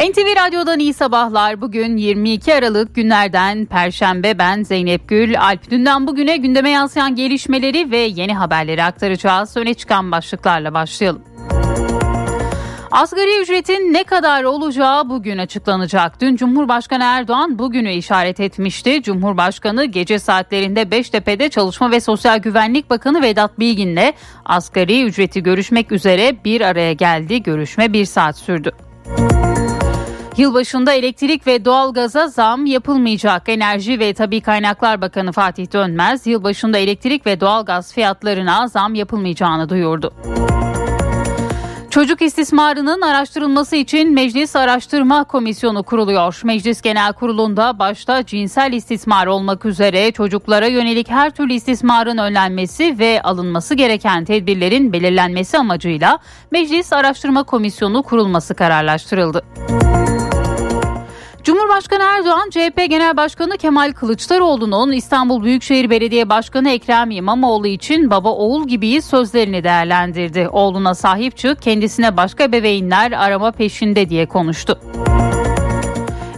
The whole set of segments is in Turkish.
NTV Radyo'dan iyi sabahlar. Bugün 22 Aralık günlerden Perşembe ben Zeynep Gül. Alp dünden bugüne gündeme yansıyan gelişmeleri ve yeni haberleri aktaracağız. Öne çıkan başlıklarla başlayalım. Asgari ücretin ne kadar olacağı bugün açıklanacak. Dün Cumhurbaşkanı Erdoğan bugünü işaret etmişti. Cumhurbaşkanı gece saatlerinde Beştepe'de Çalışma ve Sosyal Güvenlik Bakanı Vedat Bilgin'le asgari ücreti görüşmek üzere bir araya geldi. Görüşme bir saat sürdü. Yılbaşında elektrik ve doğalgaza zam yapılmayacak. Enerji ve Tabi Kaynaklar Bakanı Fatih Dönmez, yılbaşında elektrik ve doğalgaz fiyatlarına zam yapılmayacağını duyurdu. Çocuk istismarının araştırılması için Meclis Araştırma Komisyonu kuruluyor. Meclis Genel Kurulu'nda başta cinsel istismar olmak üzere çocuklara yönelik her türlü istismarın önlenmesi ve alınması gereken tedbirlerin belirlenmesi amacıyla Meclis Araştırma Komisyonu kurulması kararlaştırıldı. Cumhurbaşkanı Erdoğan, CHP Genel Başkanı Kemal Kılıçdaroğlu'nun İstanbul Büyükşehir Belediye Başkanı Ekrem İmamoğlu için baba oğul gibiyiz sözlerini değerlendirdi. Oğluna sahip çık, kendisine başka bebeğinler arama peşinde diye konuştu.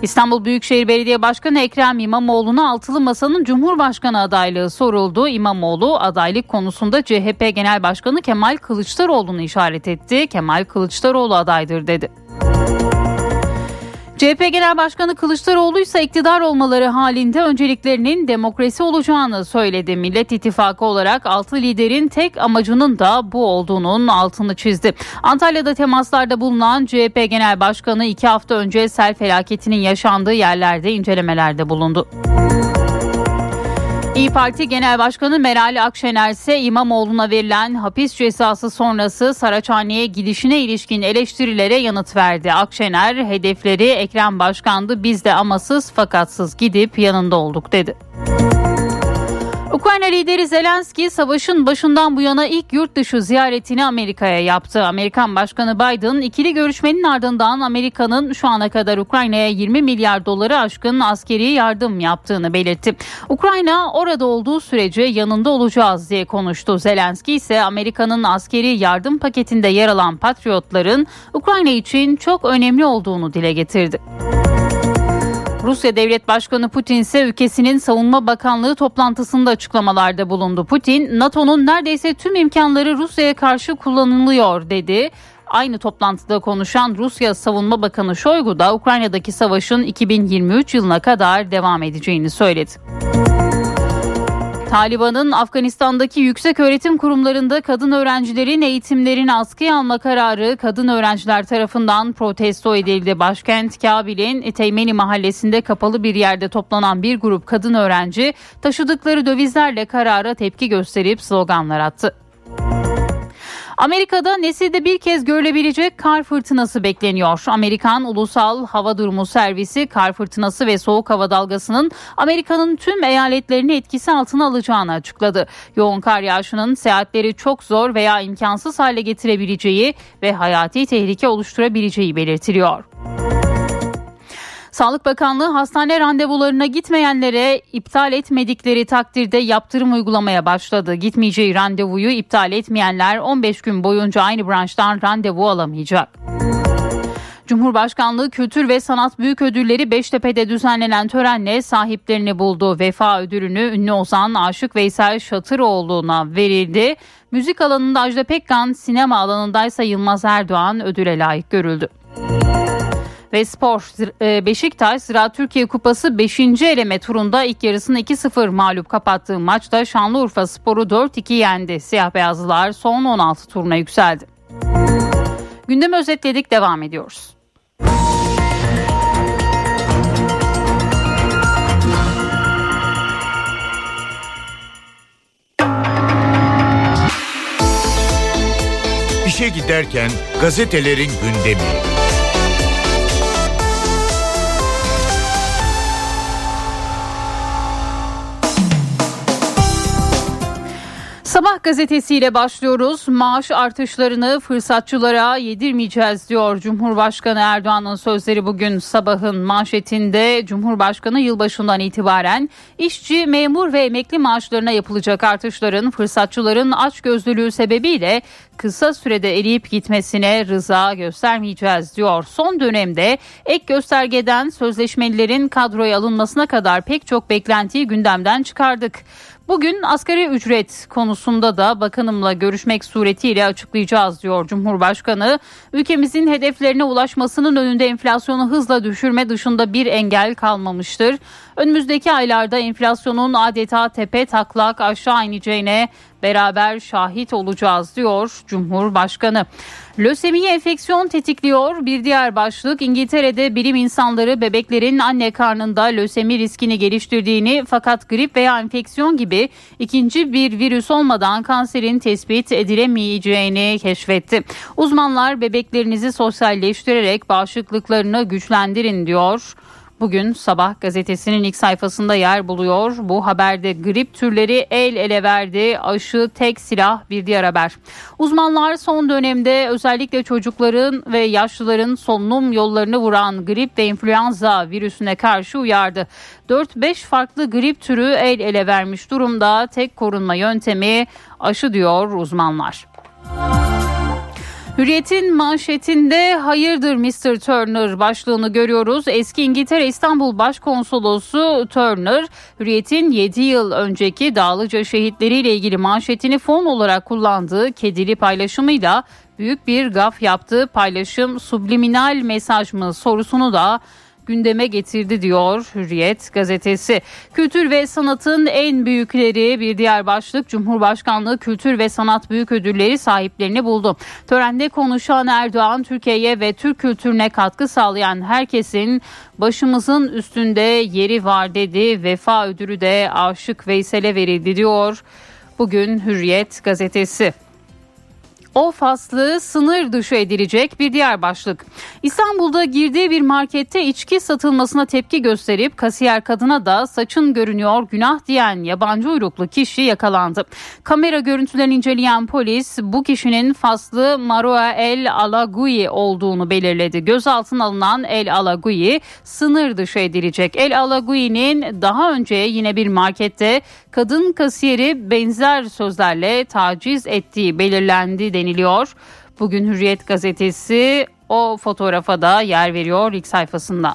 İstanbul Büyükşehir Belediye Başkanı Ekrem İmamoğlu'na altılı masanın Cumhurbaşkanı adaylığı soruldu. İmamoğlu adaylık konusunda CHP Genel Başkanı Kemal Kılıçdaroğlu'nu işaret etti. Kemal Kılıçdaroğlu adaydır dedi. CHP Genel Başkanı Kılıçdaroğlu ise iktidar olmaları halinde önceliklerinin demokrasi olacağını söyledi. Millet İttifakı olarak altı liderin tek amacının da bu olduğunun altını çizdi. Antalya'da temaslarda bulunan CHP Genel Başkanı iki hafta önce sel felaketinin yaşandığı yerlerde incelemelerde bulundu. İyi Parti Genel Başkanı Meral Akşener ise İmamoğlu'na verilen hapis cezası sonrası Saraçhane'ye gidişine ilişkin eleştirilere yanıt verdi. Akşener hedefleri Ekrem Başkan'dı biz de amasız fakatsız gidip yanında olduk dedi. Ukrayna lideri Zelenski savaşın başından bu yana ilk yurt dışı ziyaretini Amerika'ya yaptı. Amerikan Başkanı Biden ikili görüşmenin ardından Amerika'nın şu ana kadar Ukrayna'ya 20 milyar doları aşkın askeri yardım yaptığını belirtti. Ukrayna orada olduğu sürece yanında olacağız diye konuştu. Zelenski ise Amerika'nın askeri yardım paketinde yer alan patriotların Ukrayna için çok önemli olduğunu dile getirdi. Rusya Devlet Başkanı Putin ise ülkesinin Savunma Bakanlığı toplantısında açıklamalarda bulundu. Putin, NATO'nun neredeyse tüm imkanları Rusya'ya karşı kullanılıyor dedi. Aynı toplantıda konuşan Rusya Savunma Bakanı Şoygu da Ukrayna'daki savaşın 2023 yılına kadar devam edeceğini söyledi. Taliban'ın Afganistan'daki yüksek öğretim kurumlarında kadın öğrencilerin eğitimlerini askıya alma kararı kadın öğrenciler tarafından protesto edildi. Başkent Kabil'in Teymeni mahallesinde kapalı bir yerde toplanan bir grup kadın öğrenci taşıdıkları dövizlerle karara tepki gösterip sloganlar attı. Amerika'da nesilde bir kez görülebilecek kar fırtınası bekleniyor. Amerikan Ulusal Hava Durumu Servisi kar fırtınası ve soğuk hava dalgasının Amerika'nın tüm eyaletlerini etkisi altına alacağını açıkladı. Yoğun kar yağışının seyahatleri çok zor veya imkansız hale getirebileceği ve hayati tehlike oluşturabileceği belirtiliyor. Sağlık Bakanlığı hastane randevularına gitmeyenlere iptal etmedikleri takdirde yaptırım uygulamaya başladı. Gitmeyeceği randevuyu iptal etmeyenler 15 gün boyunca aynı branştan randevu alamayacak. Cumhurbaşkanlığı Kültür ve Sanat Büyük Ödülleri Beştepe'de düzenlenen törenle sahiplerini buldu. Vefa ödülünü ünlü ozan Aşık Veysel Şatıroğlu'na verildi. Müzik alanında Ajda Pekkan, sinema alanındaysa Yılmaz Erdoğan ödüle layık görüldü. Ve spor e, Beşiktaş Zira Türkiye Kupası 5. eleme turunda ilk yarısını 2-0 mağlup kapattığı maçta Şanlıurfa Sporu 4-2 yendi. Siyah beyazlılar son 16 turuna yükseldi. Gündemi özetledik devam ediyoruz. İşe giderken gazetelerin gündemi. Gazetesiyle başlıyoruz. Maaş artışlarını fırsatçılara yedirmeyeceğiz diyor Cumhurbaşkanı Erdoğan'ın sözleri bugün sabahın manşetinde. Cumhurbaşkanı yılbaşından itibaren işçi, memur ve emekli maaşlarına yapılacak artışların fırsatçıların açgözlülüğü sebebiyle kısa sürede eriyip gitmesine rıza göstermeyeceğiz diyor. Son dönemde ek göstergeden sözleşmelilerin kadroya alınmasına kadar pek çok beklentiyi gündemden çıkardık. Bugün asgari ücret konusunda da bakanımla görüşmek suretiyle açıklayacağız diyor Cumhurbaşkanı. Ülkemizin hedeflerine ulaşmasının önünde enflasyonu hızla düşürme dışında bir engel kalmamıştır. Önümüzdeki aylarda enflasyonun adeta tepe taklak aşağı ineceğine beraber şahit olacağız diyor Cumhurbaşkanı. Lösemi enfeksiyon tetikliyor. Bir diğer başlık İngiltere'de bilim insanları bebeklerin anne karnında lösemi riskini geliştirdiğini fakat grip veya enfeksiyon gibi ikinci bir virüs olmadan kanserin tespit edilemeyeceğini keşfetti. Uzmanlar bebeklerinizi sosyalleştirerek bağışıklıklarını güçlendirin diyor. Bugün Sabah gazetesinin ilk sayfasında yer buluyor. Bu haberde grip türleri el ele verdi. Aşı tek silah bir diğer haber. Uzmanlar son dönemde özellikle çocukların ve yaşlıların solunum yollarını vuran grip ve influenza virüsüne karşı uyardı. 4-5 farklı grip türü el ele vermiş durumda. Tek korunma yöntemi aşı diyor uzmanlar. Hürriyet'in manşetinde hayırdır Mr. Turner başlığını görüyoruz. Eski İngiltere İstanbul Başkonsolosu Turner, Hürriyet'in 7 yıl önceki Dağlıca şehitleriyle ilgili manşetini fon olarak kullandığı kedili paylaşımıyla büyük bir gaf yaptı. Paylaşım subliminal mesaj mı sorusunu da gündeme getirdi diyor Hürriyet gazetesi. Kültür ve sanatın en büyükleri bir diğer başlık Cumhurbaşkanlığı Kültür ve Sanat Büyük Ödülleri sahiplerini buldu. Törende konuşan Erdoğan Türkiye'ye ve Türk kültürüne katkı sağlayan herkesin başımızın üstünde yeri var dedi. Vefa ödülü de Aşık Veysel'e verildi diyor. Bugün Hürriyet gazetesi. O faslı sınır dışı edilecek bir diğer başlık. İstanbul'da girdiği bir markette içki satılmasına tepki gösterip kasiyer kadına da saçın görünüyor günah diyen yabancı uyruklu kişi yakalandı. Kamera görüntülerini inceleyen polis bu kişinin faslı Maroa El Alagui olduğunu belirledi. Gözaltına alınan El Alagui sınır dışı edilecek. El Alagui'nin daha önce yine bir markette kadın kasiyeri benzer sözlerle taciz ettiği belirlendi deniliyor. Bugün Hürriyet gazetesi o fotoğrafa da yer veriyor ilk sayfasında.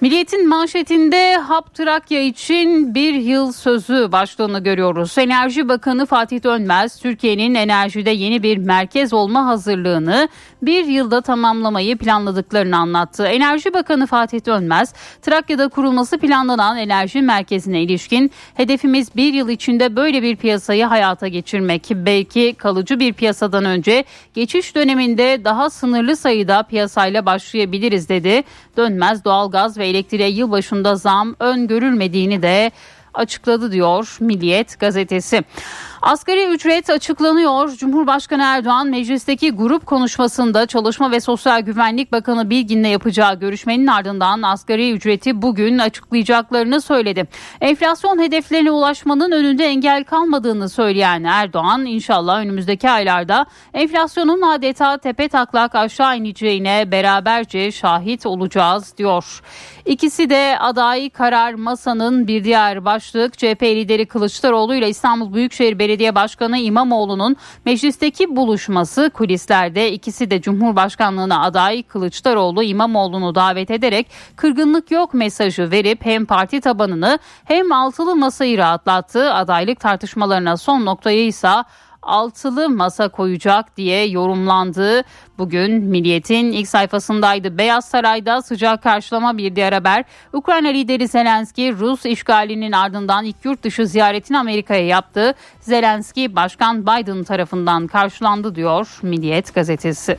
Milliyetin manşetinde Hap Trakya için bir yıl sözü başlığını görüyoruz. Enerji Bakanı Fatih Dönmez, Türkiye'nin enerjide yeni bir merkez olma hazırlığını bir yılda tamamlamayı planladıklarını anlattı. Enerji Bakanı Fatih Dönmez, Trakya'da kurulması planlanan enerji merkezine ilişkin hedefimiz bir yıl içinde böyle bir piyasayı hayata geçirmek. Belki kalıcı bir piyasadan önce geçiş döneminde daha sınırlı sayıda piyasayla başlayabiliriz dedi. Dönmez doğalgaz ve elektriğe yılbaşında zam öngörülmediğini de açıkladı diyor Milliyet gazetesi. Asgari ücret açıklanıyor. Cumhurbaşkanı Erdoğan meclisteki grup konuşmasında Çalışma ve Sosyal Güvenlik Bakanı Bilgin'le yapacağı görüşmenin ardından asgari ücreti bugün açıklayacaklarını söyledi. Enflasyon hedeflerine ulaşmanın önünde engel kalmadığını söyleyen Erdoğan inşallah önümüzdeki aylarda enflasyonun adeta tepe taklak aşağı ineceğine beraberce şahit olacağız diyor. İkisi de aday karar masanın bir diğer başlık CHP lideri Kılıçdaroğlu ile İstanbul Büyükşehir Belediye Başkanı İmamoğlu'nun meclisteki buluşması kulislerde ikisi de Cumhurbaşkanlığına aday Kılıçdaroğlu İmamoğlu'nu davet ederek kırgınlık yok mesajı verip hem parti tabanını hem altılı masayı rahatlattı. Adaylık tartışmalarına son noktayı ise altılı masa koyacak diye yorumlandı. Bugün Milliyet'in ilk sayfasındaydı. Beyaz Saray'da sıcak karşılama bir diğer haber. Ukrayna lideri Zelenski Rus işgalinin ardından ilk yurt dışı ziyaretini Amerika'ya yaptı. Zelenski Başkan Biden tarafından karşılandı diyor Milliyet gazetesi.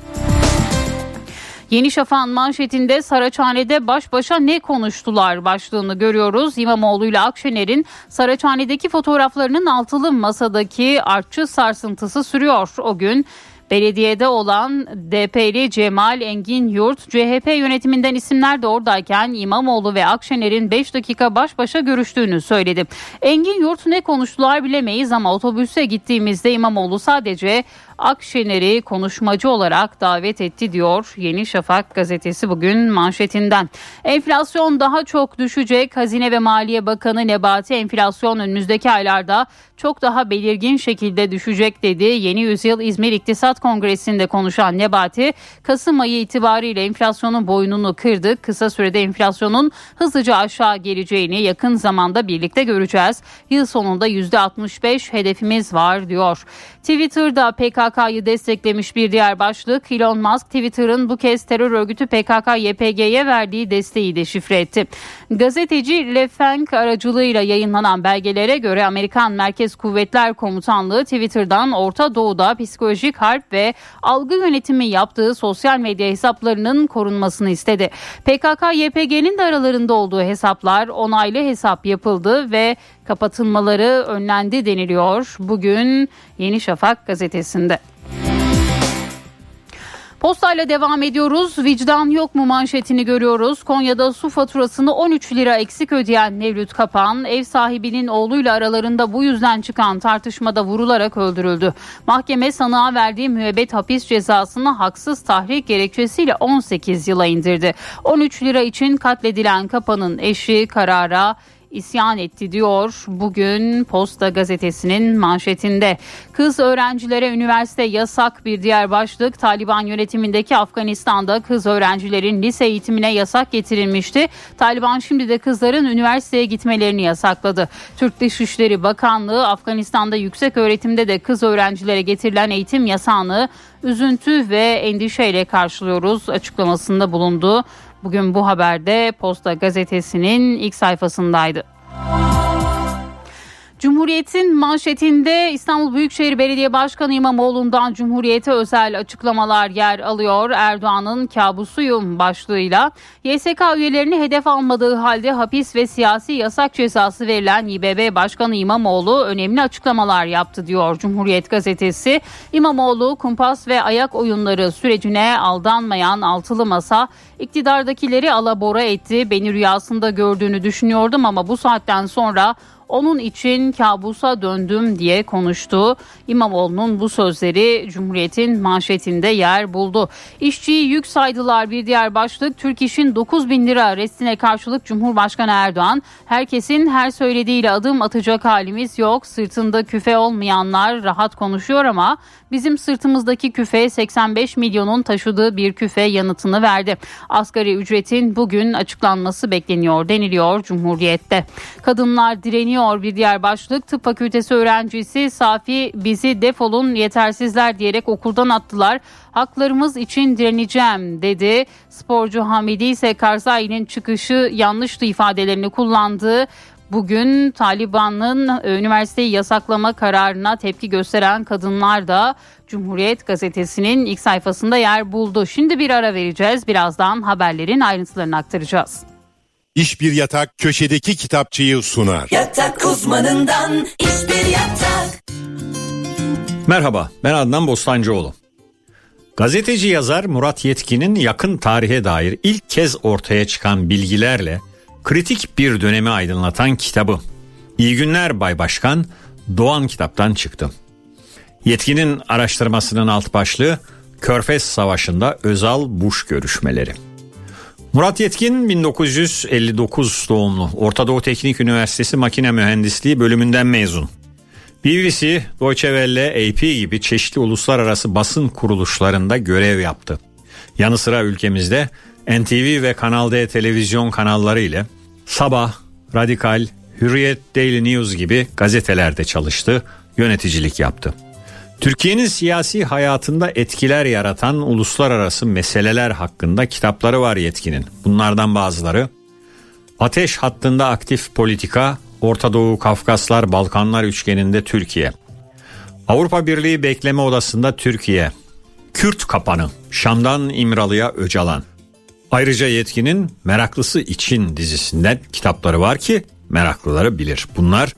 Yeni Şafak'ın manşetinde Saraçhane'de baş başa ne konuştular başlığını görüyoruz. İmamoğlu ile Akşener'in Saraçhane'deki fotoğraflarının altılı masadaki artçı sarsıntısı sürüyor. O gün Belediyede olan DP'li Cemal Engin Yurt CHP yönetiminden isimler de oradayken İmamoğlu ve Akşener'in 5 dakika baş başa görüştüğünü söyledi. Engin Yurt ne konuştular bilemeyiz ama otobüse gittiğimizde İmamoğlu sadece Akşener'i konuşmacı olarak davet etti diyor Yeni Şafak gazetesi bugün manşetinden. Enflasyon daha çok düşecek. Hazine ve Maliye Bakanı Nebati enflasyon önümüzdeki aylarda çok daha belirgin şekilde düşecek dedi. Yeni Yüzyıl İzmir İktisat Kongresi'nde konuşan Nebati, Kasım ayı itibariyle enflasyonun boynunu kırdı. Kısa sürede enflasyonun hızlıca aşağı geleceğini yakın zamanda birlikte göreceğiz. Yıl sonunda %65 hedefimiz var diyor. Twitter'da PKK'yı desteklemiş bir diğer başlık Elon Musk Twitter'ın bu kez terör örgütü PKK-YPG'ye verdiği desteği de şifre etti. Gazeteci Le Feng aracılığıyla yayınlanan belgelere göre Amerikan Merkez Kuvvetler Komutanlığı Twitter'dan Orta Doğu'da psikolojik harp ve algı yönetimi yaptığı sosyal medya hesaplarının korunmasını istedi. PKK-YPG'nin de aralarında olduğu hesaplar onaylı hesap yapıldı ve kapatılmaları önlendi deniliyor. Bugün Yeni Şafak gazetesinde. Postayla devam ediyoruz. Vicdan yok mu manşetini görüyoruz. Konya'da su faturasını 13 lira eksik ödeyen Mevlüt Kapan, ev sahibinin oğluyla aralarında bu yüzden çıkan tartışmada vurularak öldürüldü. Mahkeme sanığa verdiği müebbet hapis cezasını haksız tahrik gerekçesiyle 18 yıla indirdi. 13 lira için katledilen Kapan'ın eşi karara isyan etti diyor bugün Posta gazetesinin manşetinde. Kız öğrencilere üniversite yasak bir diğer başlık Taliban yönetimindeki Afganistan'da kız öğrencilerin lise eğitimine yasak getirilmişti. Taliban şimdi de kızların üniversiteye gitmelerini yasakladı. Türk Dışişleri Bakanlığı Afganistan'da yüksek öğretimde de kız öğrencilere getirilen eğitim yasağını üzüntü ve endişeyle karşılıyoruz açıklamasında bulundu. Bugün bu haberde Posta gazetesinin ilk sayfasındaydı. Cumhuriyet'in manşetinde İstanbul Büyükşehir Belediye Başkanı İmamoğlu'ndan Cumhuriyet'e özel açıklamalar yer alıyor. Erdoğan'ın kabusuyum başlığıyla YSK üyelerini hedef almadığı halde hapis ve siyasi yasak cezası verilen İBB Başkanı İmamoğlu önemli açıklamalar yaptı diyor Cumhuriyet gazetesi. İmamoğlu kumpas ve ayak oyunları sürecine aldanmayan altılı masa iktidardakileri alabora etti. Beni rüyasında gördüğünü düşünüyordum ama bu saatten sonra onun için kabusa döndüm diye konuştu. İmamoğlu'nun bu sözleri Cumhuriyet'in manşetinde yer buldu. İşçiyi yük saydılar bir diğer başlık. Türk İş'in 9 bin lira restine karşılık Cumhurbaşkanı Erdoğan herkesin her söylediğiyle adım atacak halimiz yok. Sırtında küfe olmayanlar rahat konuşuyor ama bizim sırtımızdaki küfe 85 milyonun taşıdığı bir küfe yanıtını verdi. Asgari ücretin bugün açıklanması bekleniyor deniliyor Cumhuriyet'te. Kadınlar direniyor bir diğer başlık. Tıp fakültesi öğrencisi Safi bizi defolun yetersizler diyerek okuldan attılar. Haklarımız için direneceğim dedi. Sporcu Hamidi ise Karzai'nin çıkışı yanlıştı ifadelerini kullandı. Bugün Taliban'ın üniversiteyi yasaklama kararına tepki gösteren kadınlar da Cumhuriyet gazetesinin ilk sayfasında yer buldu. Şimdi bir ara vereceğiz. Birazdan haberlerin ayrıntılarını aktaracağız. İş bir yatak köşedeki kitapçıyı sunar. Yatak uzmanından iş bir yatak. Merhaba ben Adnan Bostancıoğlu. Gazeteci yazar Murat Yetkin'in yakın tarihe dair ilk kez ortaya çıkan bilgilerle kritik bir dönemi aydınlatan kitabı. İyi günler Bay Başkan Doğan kitaptan çıktı. Yetkinin araştırmasının alt başlığı Körfez Savaşı'nda Özal Bush görüşmeleri. Murat Yetkin 1959 doğumlu. Orta Doğu Teknik Üniversitesi Makine Mühendisliği bölümünden mezun. BBC, Deutsche Welle, AP gibi çeşitli uluslararası basın kuruluşlarında görev yaptı. Yanı sıra ülkemizde NTV ve Kanal D televizyon kanalları ile Sabah, Radikal, Hürriyet, Daily News gibi gazetelerde çalıştı, yöneticilik yaptı. Türkiye'nin siyasi hayatında etkiler yaratan uluslararası meseleler hakkında kitapları var yetkinin. Bunlardan bazıları Ateş hattında aktif politika, Orta Doğu, Kafkaslar, Balkanlar üçgeninde Türkiye. Avrupa Birliği Bekleme Odası'nda Türkiye. Kürt Kapanı, Şam'dan İmralı'ya Öcalan. Ayrıca yetkinin Meraklısı için dizisinden kitapları var ki meraklıları bilir. Bunlar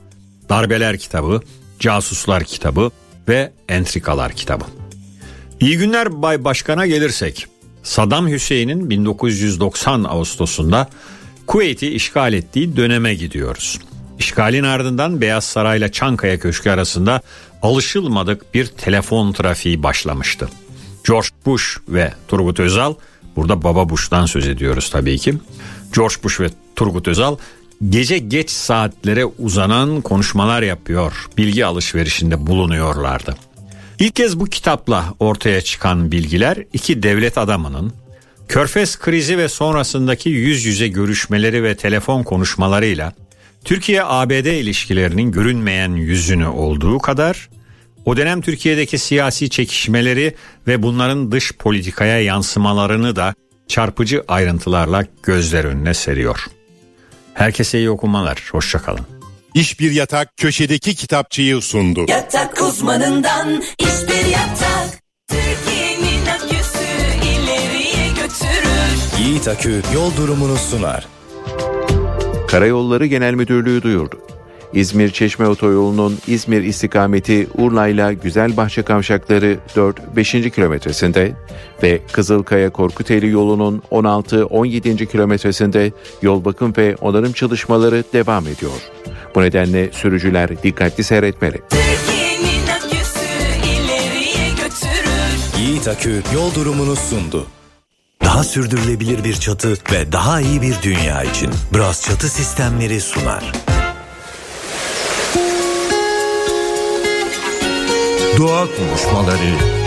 Darbeler kitabı, Casuslar kitabı ve Entrikalar kitabı. İyi günler Bay Başkan'a gelirsek. Saddam Hüseyin'in 1990 Ağustos'unda Kuveyt'i işgal ettiği döneme gidiyoruz. İşgalin ardından Beyaz Saray ile Çankaya Köşkü arasında alışılmadık bir telefon trafiği başlamıştı. George Bush ve Turgut Özal, burada Baba Bush'tan söz ediyoruz tabii ki. George Bush ve Turgut Özal gece geç saatlere uzanan konuşmalar yapıyor, bilgi alışverişinde bulunuyorlardı. İlk kez bu kitapla ortaya çıkan bilgiler iki devlet adamının Körfez krizi ve sonrasındaki yüz yüze görüşmeleri ve telefon konuşmalarıyla Türkiye-ABD ilişkilerinin görünmeyen yüzünü olduğu kadar o dönem Türkiye'deki siyasi çekişmeleri ve bunların dış politikaya yansımalarını da çarpıcı ayrıntılarla gözler önüne seriyor. Herkese iyi okumalar, hoşçakalın. İş Bir Yatak köşedeki kitapçıyı sundu. Yatak uzmanından iş bir yatak. Türkiye'nin aküsü ileriye götürür. Yiğit Akü yol durumunu sunar. Karayolları Genel Müdürlüğü duyurdu. İzmir Çeşme Otoyolu'nun İzmir istikameti Urla ile Güzelbahçe kavşakları 4-5. kilometresinde ve Kızılkaya Korkuteli yolunun 16-17. kilometresinde yol bakım ve onarım çalışmaları devam ediyor. Bu nedenle sürücüler dikkatli seyretmeli. Yiğit Akü yol durumunu sundu. Daha sürdürülebilir bir çatı ve daha iyi bir dünya için Bras Çatı Sistemleri sunar. Doğa konuşmaları.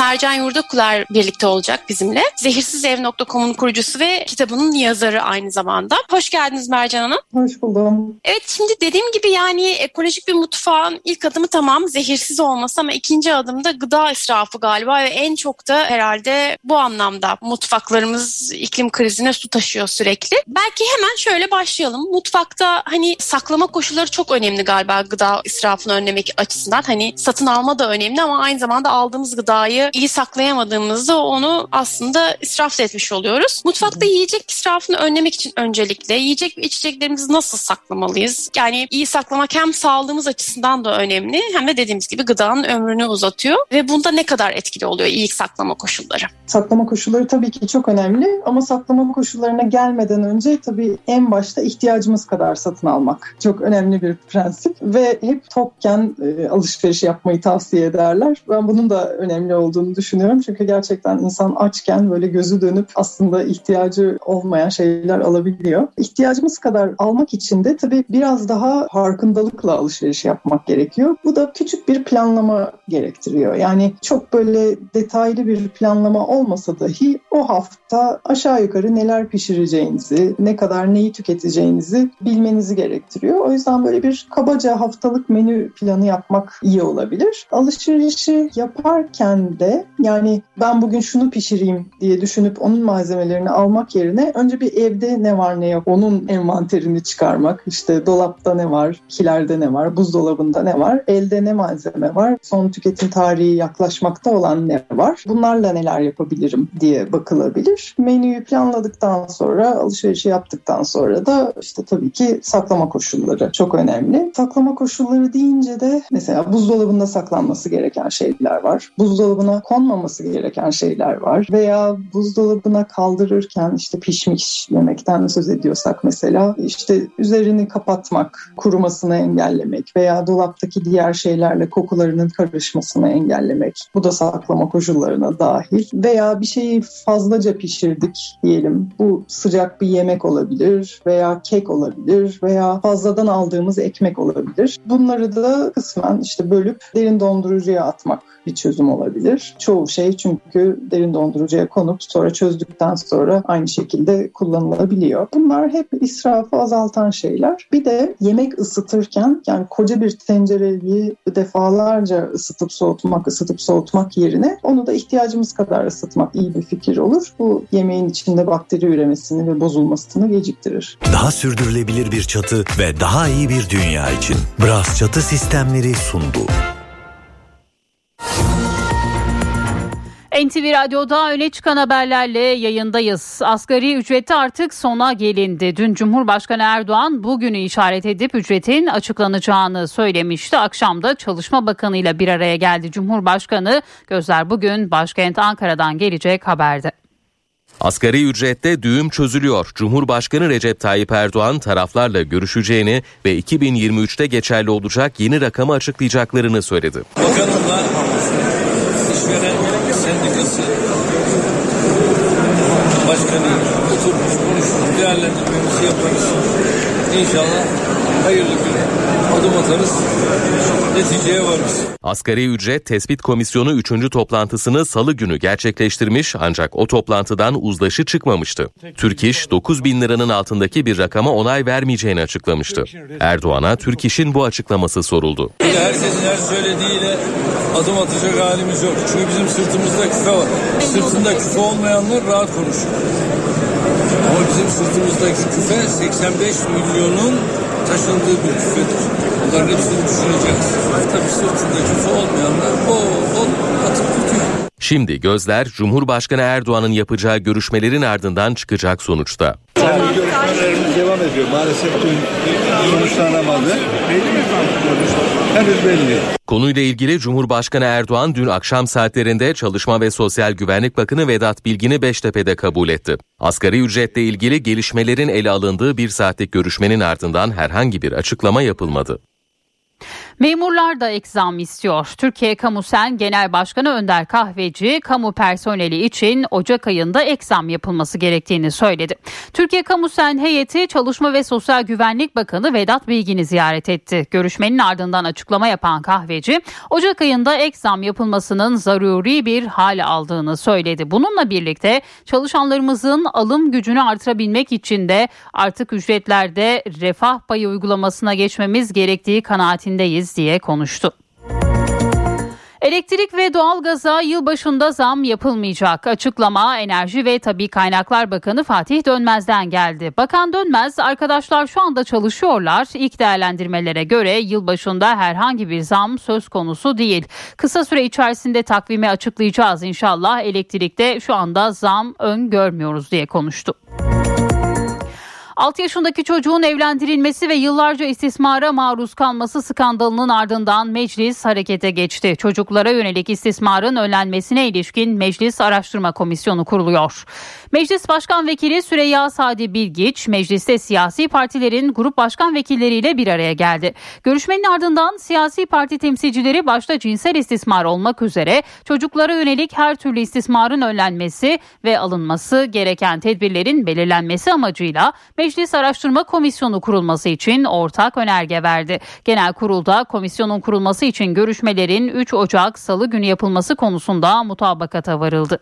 Mercan Yurdakular birlikte olacak bizimle. Zehirsizev.com'un kurucusu ve kitabının yazarı aynı zamanda. Hoş geldiniz Mercan Hanım. Hoş buldum. Evet şimdi dediğim gibi yani ekolojik bir mutfağın ilk adımı tamam zehirsiz olması ama ikinci adımda gıda israfı galiba ve en çok da herhalde bu anlamda mutfaklarımız iklim krizine su taşıyor sürekli. Belki hemen şöyle başlayalım. Mutfakta hani saklama koşulları çok önemli galiba gıda israfını önlemek açısından. Hani satın alma da önemli ama aynı zamanda aldığımız gıdayı iyi saklayamadığımızda onu aslında israf etmiş oluyoruz. Mutfakta yiyecek israfını önlemek için öncelikle yiyecek ve içeceklerimizi nasıl saklamalıyız? Yani iyi saklamak hem sağlığımız açısından da önemli hem de dediğimiz gibi gıdanın ömrünü uzatıyor ve bunda ne kadar etkili oluyor iyi saklama koşulları? Saklama koşulları tabii ki çok önemli ama saklama koşullarına gelmeden önce tabii en başta ihtiyacımız kadar satın almak çok önemli bir prensip ve hep tokken e, alışveriş yapmayı tavsiye ederler. Ben bunun da önemli olduğunu düşünüyorum çünkü gerçekten insan açken böyle gözü dönüp aslında ihtiyacı olmayan şeyler alabiliyor. İhtiyacımız kadar almak için de tabii biraz daha farkındalıkla alışveriş yapmak gerekiyor. Bu da küçük bir planlama gerektiriyor. Yani çok böyle detaylı bir planlama olmasa dahi o hafta aşağı yukarı neler pişireceğinizi, ne kadar neyi tüketeceğinizi bilmenizi gerektiriyor. O yüzden böyle bir kabaca haftalık menü planı yapmak iyi olabilir. Alışverişi yaparken de yani ben bugün şunu pişireyim diye düşünüp onun malzemelerini almak yerine önce bir evde ne var ne yok onun envanterini çıkarmak. İşte dolapta ne var, kilerde ne var, buzdolabında ne var, elde ne malzeme var, son tüketim tarihi yaklaşmakta olan ne var, bunlarla neler yapabilirim diye bakılabilir. Menüyü planladıktan sonra, alışverişi yaptıktan sonra da işte tabii ki saklama koşulları çok önemli. Saklama koşulları deyince de mesela buzdolabında saklanması gereken şeyler var. Buzdolabına konmaması gereken şeyler var. Veya buzdolabına kaldırırken işte pişmiş yemekten söz ediyorsak mesela işte üzerini kapatmak, kurumasını engellemek veya dolaptaki diğer şeylerle kokularının karışmasını engellemek. Bu da saklama koşullarına dahil. Veya bir şeyi fazlaca pişirdik diyelim. Bu sıcak bir yemek olabilir veya kek olabilir veya fazladan aldığımız ekmek olabilir. Bunları da kısmen işte bölüp derin dondurucuya atmak bir çözüm olabilir. Çoğu şey çünkü derin dondurucuya konup sonra çözdükten sonra aynı şekilde kullanılabiliyor. Bunlar hep israfı azaltan şeyler. Bir de yemek ısıtırken yani koca bir tencereyi defalarca ısıtıp soğutmak, ısıtıp soğutmak yerine onu da ihtiyacımız kadar ısıtmak iyi bir fikir olur. Bu yemeğin içinde bakteri üremesini ve bozulmasını geciktirir. Daha sürdürülebilir bir çatı ve daha iyi bir dünya için Bras Çatı Sistemleri sundu. NTV Radyo'da öne çıkan haberlerle yayındayız. Asgari ücrette artık sona gelindi. Dün Cumhurbaşkanı Erdoğan bugünü işaret edip ücretin açıklanacağını söylemişti. Akşamda Çalışma Bakanı ile bir araya geldi Cumhurbaşkanı. Gözler bugün başkent Ankara'dan gelecek haberde. Asgari ücrette düğüm çözülüyor. Cumhurbaşkanı Recep Tayyip Erdoğan taraflarla görüşeceğini ve 2023'te geçerli olacak yeni rakamı açıklayacaklarını söyledi. Bakanımla işveren sendikası başkanı oturmuş konuşmuş değerlendirmemizi yaparız. İnşallah hayırlı bir adım atarız. Neticeye varırız. Asgari ücret tespit komisyonu 3. toplantısını salı günü gerçekleştirmiş ancak o toplantıdan uzlaşı çıkmamıştı. Türk İş 9 bin liranın altındaki bir rakama onay vermeyeceğini açıklamıştı. Erdoğan'a Türk İş'in bu açıklaması soruldu. Herkesin her söylediğiyle adım atacak halimiz yok. Çünkü bizim sırtımızda küfe var. Sırtında küfe olmayanlar rahat konuşuyor. Ama bizim sırtımızdaki küfe 85 milyonun taşındığı bir küfedir. Bunların hepsini düşüneceğiz. Tabii sırtında küfe olmayanlar bol bol atıp tutuyor. Şimdi gözler Cumhurbaşkanı Erdoğan'ın yapacağı görüşmelerin ardından çıkacak sonuçta. Görüşmelerimiz devam ediyor. Maalesef dün sonuçlanamadı. Belli mi efendim? Henüz belli. Konuyla ilgili Cumhurbaşkanı Erdoğan dün akşam saatlerinde Çalışma ve Sosyal Güvenlik Bakanı Vedat Bilgin'i Beştepe'de kabul etti. Asgari ücretle ilgili gelişmelerin ele alındığı bir saatlik görüşmenin ardından herhangi bir açıklama yapılmadı. Memurlar da ek istiyor. Türkiye Kamusen Genel Başkanı Önder Kahveci, kamu personeli için Ocak ayında ek zam yapılması gerektiğini söyledi. Türkiye Kamusen heyeti Çalışma ve Sosyal Güvenlik Bakanı Vedat Bilgin'i ziyaret etti. Görüşmenin ardından açıklama yapan Kahveci, Ocak ayında ek zam yapılmasının zaruri bir hal aldığını söyledi. Bununla birlikte çalışanlarımızın alım gücünü artırabilmek için de artık ücretlerde refah payı uygulamasına geçmemiz gerektiği kanaatindeyiz diye konuştu. Elektrik ve doğalgaza yılbaşında zam yapılmayacak. Açıklama Enerji ve Tabi Kaynaklar Bakanı Fatih Dönmez'den geldi. Bakan Dönmez, arkadaşlar şu anda çalışıyorlar. İlk değerlendirmelere göre yılbaşında herhangi bir zam söz konusu değil. Kısa süre içerisinde takvimi açıklayacağız inşallah. Elektrikte şu anda zam öngörmüyoruz diye konuştu. 6 yaşındaki çocuğun evlendirilmesi ve yıllarca istismara maruz kalması skandalının ardından meclis harekete geçti. Çocuklara yönelik istismarın önlenmesine ilişkin Meclis Araştırma Komisyonu kuruluyor. Meclis Başkan Vekili Süreyya Sadi Bilgiç, mecliste siyasi partilerin grup başkan vekilleriyle bir araya geldi. Görüşmenin ardından siyasi parti temsilcileri başta cinsel istismar olmak üzere çocuklara yönelik her türlü istismarın önlenmesi ve alınması gereken tedbirlerin belirlenmesi amacıyla Meclis Araştırma Komisyonu kurulması için ortak önerge verdi. Genel kurulda komisyonun kurulması için görüşmelerin 3 Ocak Salı günü yapılması konusunda mutabakata varıldı.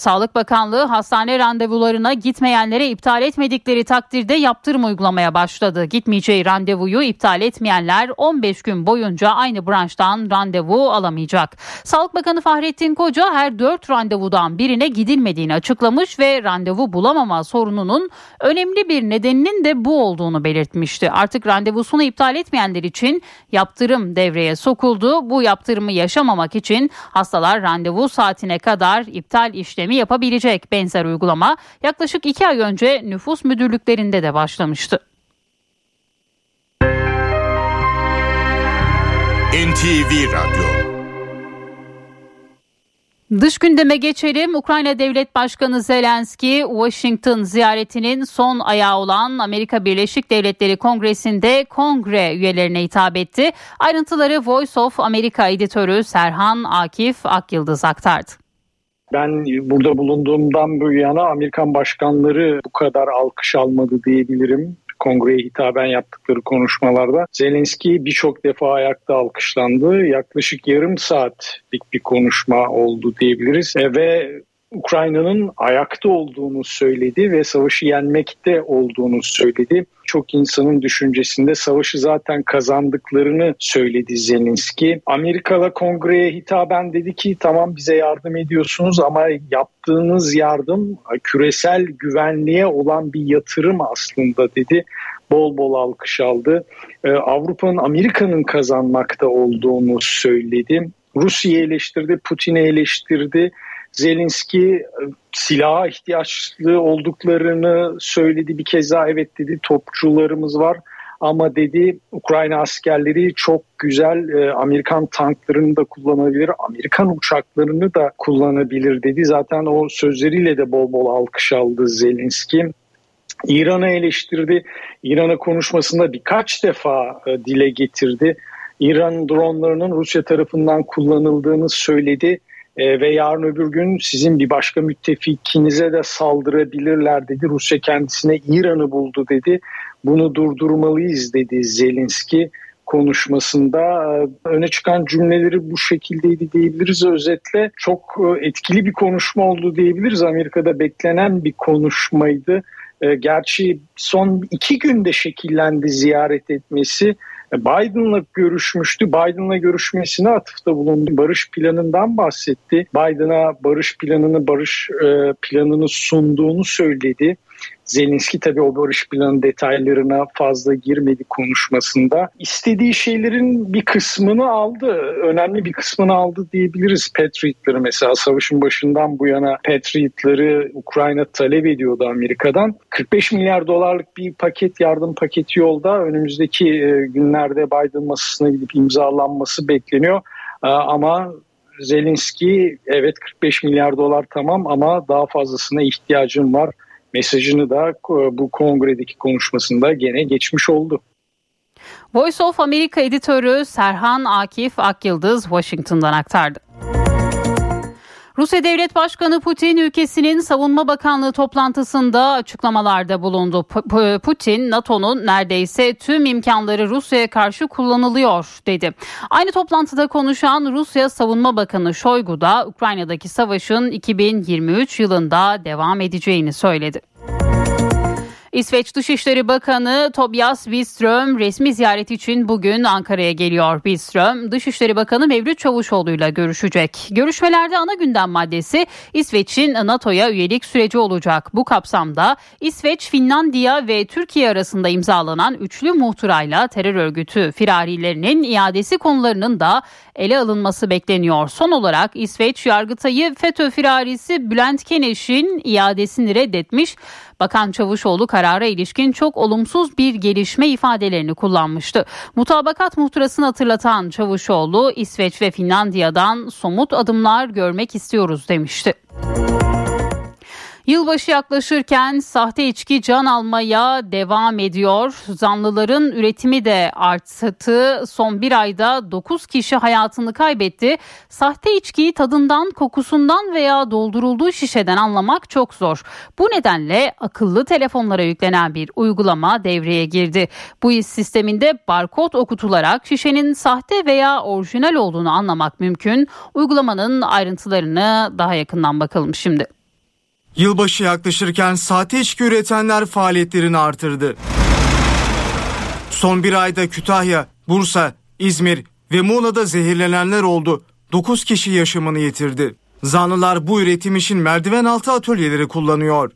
Sağlık Bakanlığı hastane randevularına gitmeyenlere iptal etmedikleri takdirde yaptırım uygulamaya başladı. Gitmeyeceği randevuyu iptal etmeyenler 15 gün boyunca aynı branştan randevu alamayacak. Sağlık Bakanı Fahrettin Koca her 4 randevudan birine gidilmediğini açıklamış ve randevu bulamama sorununun önemli bir nedeninin de bu olduğunu belirtmişti. Artık randevusunu iptal etmeyenler için yaptırım devreye sokuldu. Bu yaptırımı yaşamamak için hastalar randevu saatine kadar iptal işlemi yapabilecek benzer uygulama yaklaşık iki ay önce nüfus müdürlüklerinde de başlamıştı. NTV Radyo Dış gündeme geçelim. Ukrayna Devlet Başkanı Zelenski, Washington ziyaretinin son ayağı olan Amerika Birleşik Devletleri Kongresi'nde kongre üyelerine hitap etti. Ayrıntıları Voice of America editörü Serhan Akif Akyıldız aktardı. Ben burada bulunduğumdan bu yana Amerikan başkanları bu kadar alkış almadı diyebilirim kongreye hitaben yaptıkları konuşmalarda. Zelenski birçok defa ayakta alkışlandı. Yaklaşık yarım saatlik bir konuşma oldu diyebiliriz. E, ve Ukrayna'nın ayakta olduğunu söyledi ve savaşı yenmekte olduğunu söyledi. Çok insanın düşüncesinde savaşı zaten kazandıklarını söyledi Zelenski. Amerikalı kongreye hitaben dedi ki tamam bize yardım ediyorsunuz ama yaptığınız yardım küresel güvenliğe olan bir yatırım aslında dedi bol bol alkış aldı. Avrupa'nın Amerika'nın kazanmakta olduğunu söyledi Rusya'yı eleştirdi, Putin'i eleştirdi. Zelenski e, silaha ihtiyaçlı olduklarını söyledi bir kez daha evet dedi topçularımız var ama dedi Ukrayna askerleri çok güzel e, Amerikan tanklarını da kullanabilir, Amerikan uçaklarını da kullanabilir dedi. Zaten o sözleriyle de bol bol alkış aldı Zelenski. İran'ı eleştirdi. İran'a konuşmasında birkaç defa e, dile getirdi. İran dronlarının Rusya tarafından kullanıldığını söyledi e, ve yarın öbür gün sizin bir başka müttefikinize de saldırabilirler dedi. Rusya kendisine İran'ı buldu dedi. Bunu durdurmalıyız dedi Zelenski konuşmasında e, öne çıkan cümleleri bu şekildeydi diyebiliriz özetle. Çok e, etkili bir konuşma oldu diyebiliriz. Amerika'da beklenen bir konuşmaydı. E, gerçi son iki günde şekillendi ziyaret etmesi. Biden'la görüşmüştü. Biden'la görüşmesine atıfta bulundu. Barış planından bahsetti. Biden'a barış planını, barış planını sunduğunu söyledi. Zelenski tabii o barış planı detaylarına fazla girmedi konuşmasında. İstediği şeylerin bir kısmını aldı. Önemli bir kısmını aldı diyebiliriz. Patriot'ları mesela savaşın başından bu yana Patriot'ları Ukrayna talep ediyordu Amerika'dan. 45 milyar dolarlık bir paket yardım paketi yolda. Önümüzdeki e, günlerde Biden masasına gidip imzalanması bekleniyor. E, ama Zelenski evet 45 milyar dolar tamam ama daha fazlasına ihtiyacım var mesajını da e, bu kongredeki konuşmasında gene geçmiş oldu. Voice of America editörü Serhan Akif Akyıldız Washington'dan aktardı. Rusya Devlet Başkanı Putin ülkesinin Savunma Bakanlığı toplantısında açıklamalarda bulundu. Putin NATO'nun neredeyse tüm imkanları Rusya'ya karşı kullanılıyor dedi. Aynı toplantıda konuşan Rusya Savunma Bakanı Shoigu da Ukrayna'daki savaşın 2023 yılında devam edeceğini söyledi. İsveç Dışişleri Bakanı Tobias Billström resmi ziyaret için bugün Ankara'ya geliyor. Billström, Dışişleri Bakanı Mevlüt Çavuşoğlu ile görüşecek. Görüşmelerde ana gündem maddesi İsveç'in NATO'ya üyelik süreci olacak. Bu kapsamda İsveç, Finlandiya ve Türkiye arasında imzalanan üçlü muhtırayla terör örgütü firarilerinin iadesi konularının da ele alınması bekleniyor. Son olarak İsveç Yargıtay'ı FETÖ firarisi Bülent Keneş'in iadesini reddetmiş. Bakan Çavuşoğlu karara ilişkin çok olumsuz bir gelişme ifadelerini kullanmıştı. Mutabakat muhtırasını hatırlatan Çavuşoğlu İsveç ve Finlandiya'dan somut adımlar görmek istiyoruz demişti. Yılbaşı yaklaşırken sahte içki can almaya devam ediyor. Zanlıların üretimi de arttı. Son bir ayda 9 kişi hayatını kaybetti. Sahte içkiyi tadından, kokusundan veya doldurulduğu şişeden anlamak çok zor. Bu nedenle akıllı telefonlara yüklenen bir uygulama devreye girdi. Bu iş sisteminde barkod okutularak şişenin sahte veya orijinal olduğunu anlamak mümkün. Uygulamanın ayrıntılarını daha yakından bakalım şimdi. Yılbaşı yaklaşırken sahte içki üretenler faaliyetlerini artırdı. Son bir ayda Kütahya, Bursa, İzmir ve Muğla'da zehirlenenler oldu. 9 kişi yaşamını yitirdi. Zanlılar bu üretim için merdiven altı atölyeleri kullanıyor.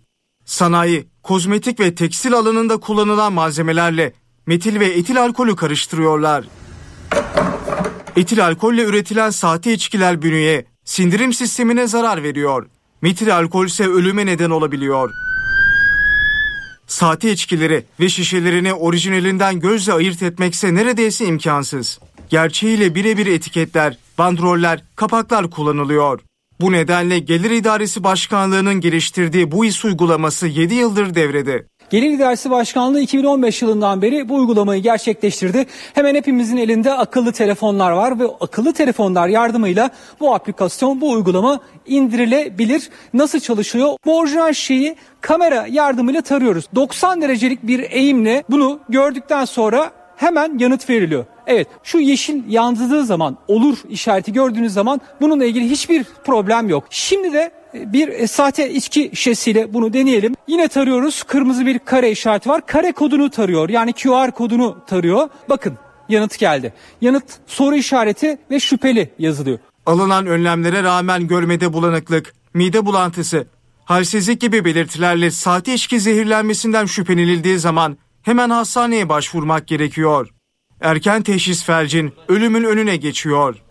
Sanayi, kozmetik ve tekstil alanında kullanılan malzemelerle metil ve etil alkolü karıştırıyorlar. Etil alkolle üretilen sahte içkiler bünyeye, sindirim sistemine zarar veriyor. Metil alkol ise ölüme neden olabiliyor. Sahte içkileri ve şişelerini orijinalinden gözle ayırt etmekse neredeyse imkansız. Gerçeğiyle birebir etiketler, bandroller, kapaklar kullanılıyor. Bu nedenle Gelir İdaresi Başkanlığı'nın geliştirdiği bu iş uygulaması 7 yıldır devrede. Gelir İdaresi Başkanlığı 2015 yılından beri bu uygulamayı gerçekleştirdi. Hemen hepimizin elinde akıllı telefonlar var ve akıllı telefonlar yardımıyla bu aplikasyon, bu uygulama indirilebilir. Nasıl çalışıyor? Bu orijinal şeyi kamera yardımıyla tarıyoruz. 90 derecelik bir eğimle bunu gördükten sonra hemen yanıt veriliyor. Evet şu yeşil yansıdığı zaman olur işareti gördüğünüz zaman bununla ilgili hiçbir problem yok. Şimdi de bir e, sahte içki şişesiyle bunu deneyelim. Yine tarıyoruz. Kırmızı bir kare işareti var. Kare kodunu tarıyor. Yani QR kodunu tarıyor. Bakın yanıt geldi. Yanıt soru işareti ve şüpheli yazılıyor. Alınan önlemlere rağmen görmede bulanıklık, mide bulantısı, halsizlik gibi belirtilerle sahte içki zehirlenmesinden şüphelenildiği zaman hemen hastaneye başvurmak gerekiyor. Erken teşhis felcin ölümün önüne geçiyor.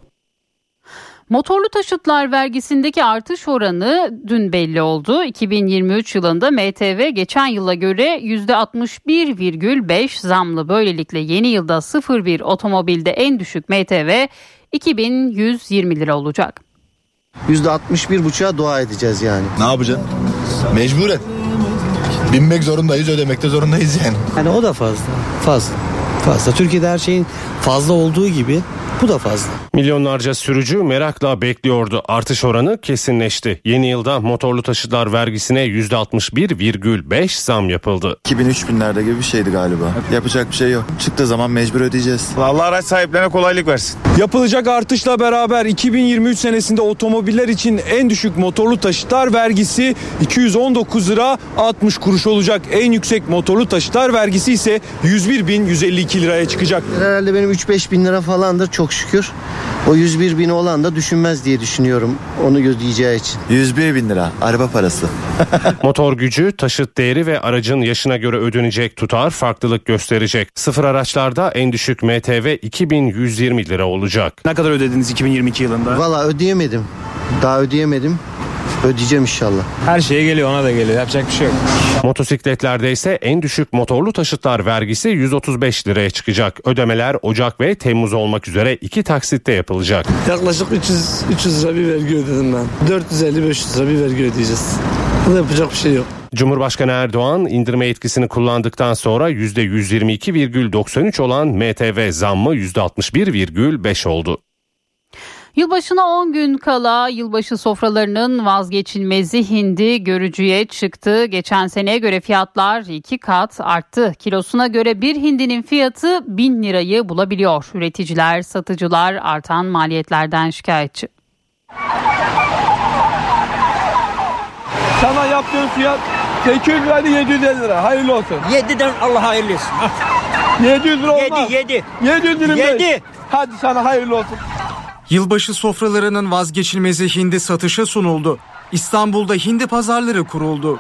Motorlu taşıtlar vergisindeki artış oranı dün belli oldu. 2023 yılında MTV geçen yıla göre %61,5 zamlı. Böylelikle yeni yılda 01 otomobilde en düşük MTV 2120 lira olacak. %61,5'a dua edeceğiz yani. Ne yapacaksın? Mecburen. Binmek zorundayız, ödemek de zorundayız yani. Yani o da fazla. Fazla. Fazla. Türkiye'de her şeyin fazla olduğu gibi bu da fazla. Milyonlarca sürücü merakla bekliyordu. Artış oranı kesinleşti. Yeni yılda motorlu taşıtlar vergisine %61,5 zam yapıldı. 2000-3000'lerde gibi bir şeydi galiba. Yapacak bir şey yok. Çıktığı zaman mecbur ödeyeceğiz. Allah araç sahiplerine kolaylık versin. Yapılacak artışla beraber 2023 senesinde otomobiller için en düşük motorlu taşıtlar vergisi 219 lira 60 kuruş olacak. En yüksek motorlu taşıtlar vergisi ise 101.152 liraya çıkacak. Herhalde benim 3-5 bin lira falandır çok şükür. O 101 bin olan da düşünmez diye düşünüyorum onu ödeyeceği için. 101 bin lira araba parası. Motor gücü, taşıt değeri ve aracın yaşına göre ödenecek tutar farklılık gösterecek. Sıfır araçlarda en düşük MTV 2120 lira olacak. Ne kadar ödediniz 2022 yılında? Valla ödeyemedim. Daha ödeyemedim. Ödeyeceğim inşallah. Her şeye geliyor ona da geliyor. Yapacak bir şey yok. Motosikletlerde ise en düşük motorlu taşıtlar vergisi 135 liraya çıkacak. Ödemeler Ocak ve Temmuz olmak üzere iki taksitte yapılacak. Yaklaşık 300, 300 lira bir vergi ödedim ben. 450-500 lira bir vergi ödeyeceğiz. Bunda yapacak bir şey yok. Cumhurbaşkanı Erdoğan indirme etkisini kullandıktan sonra %122,93 olan MTV zammı %61,5 oldu. Yılbaşına 10 gün kala yılbaşı sofralarının vazgeçilmezi hindi görücüye çıktı. Geçen seneye göre fiyatlar iki kat arttı. Kilosuna göre bir hindinin fiyatı 1000 lirayı bulabiliyor. Üreticiler, satıcılar artan maliyetlerden şikayetçi. Sana yaptığım fiyat 800 liraydı 750 lira. Hayırlı olsun. 7'den Allah hayırlı olsun. 700 lira olmaz. 7 7. 725. 7. Hadi sana hayırlı olsun. Yılbaşı sofralarının vazgeçilmezi hindi satışa sunuldu. İstanbul'da hindi pazarları kuruldu.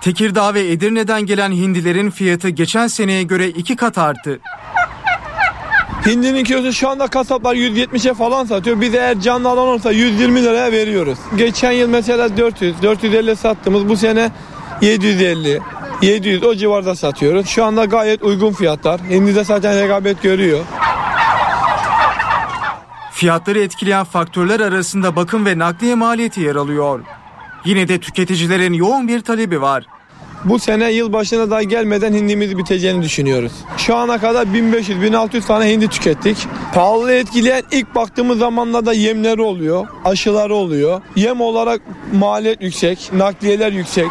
Tekirdağ ve Edirne'den gelen hindilerin fiyatı geçen seneye göre iki kat arttı. Hindinin kilosu şu anda kasaplar 170'e falan satıyor. Biz eğer canlı alan olsa 120 liraya veriyoruz. Geçen yıl mesela 400, 450 sattığımız bu sene 750, 700 o civarda satıyoruz. Şu anda gayet uygun fiyatlar. Hindi de zaten rekabet görüyor. Fiyatları etkileyen faktörler arasında bakım ve nakliye maliyeti yer alıyor. Yine de tüketicilerin yoğun bir talebi var. Bu sene yılbaşına daha gelmeden hindimiz biteceğini düşünüyoruz. Şu ana kadar 1500-1600 tane hindi tükettik. Pahalı etkileyen ilk baktığımız zamanlarda yemleri oluyor, aşıları oluyor. Yem olarak maliyet yüksek, nakliyeler yüksek.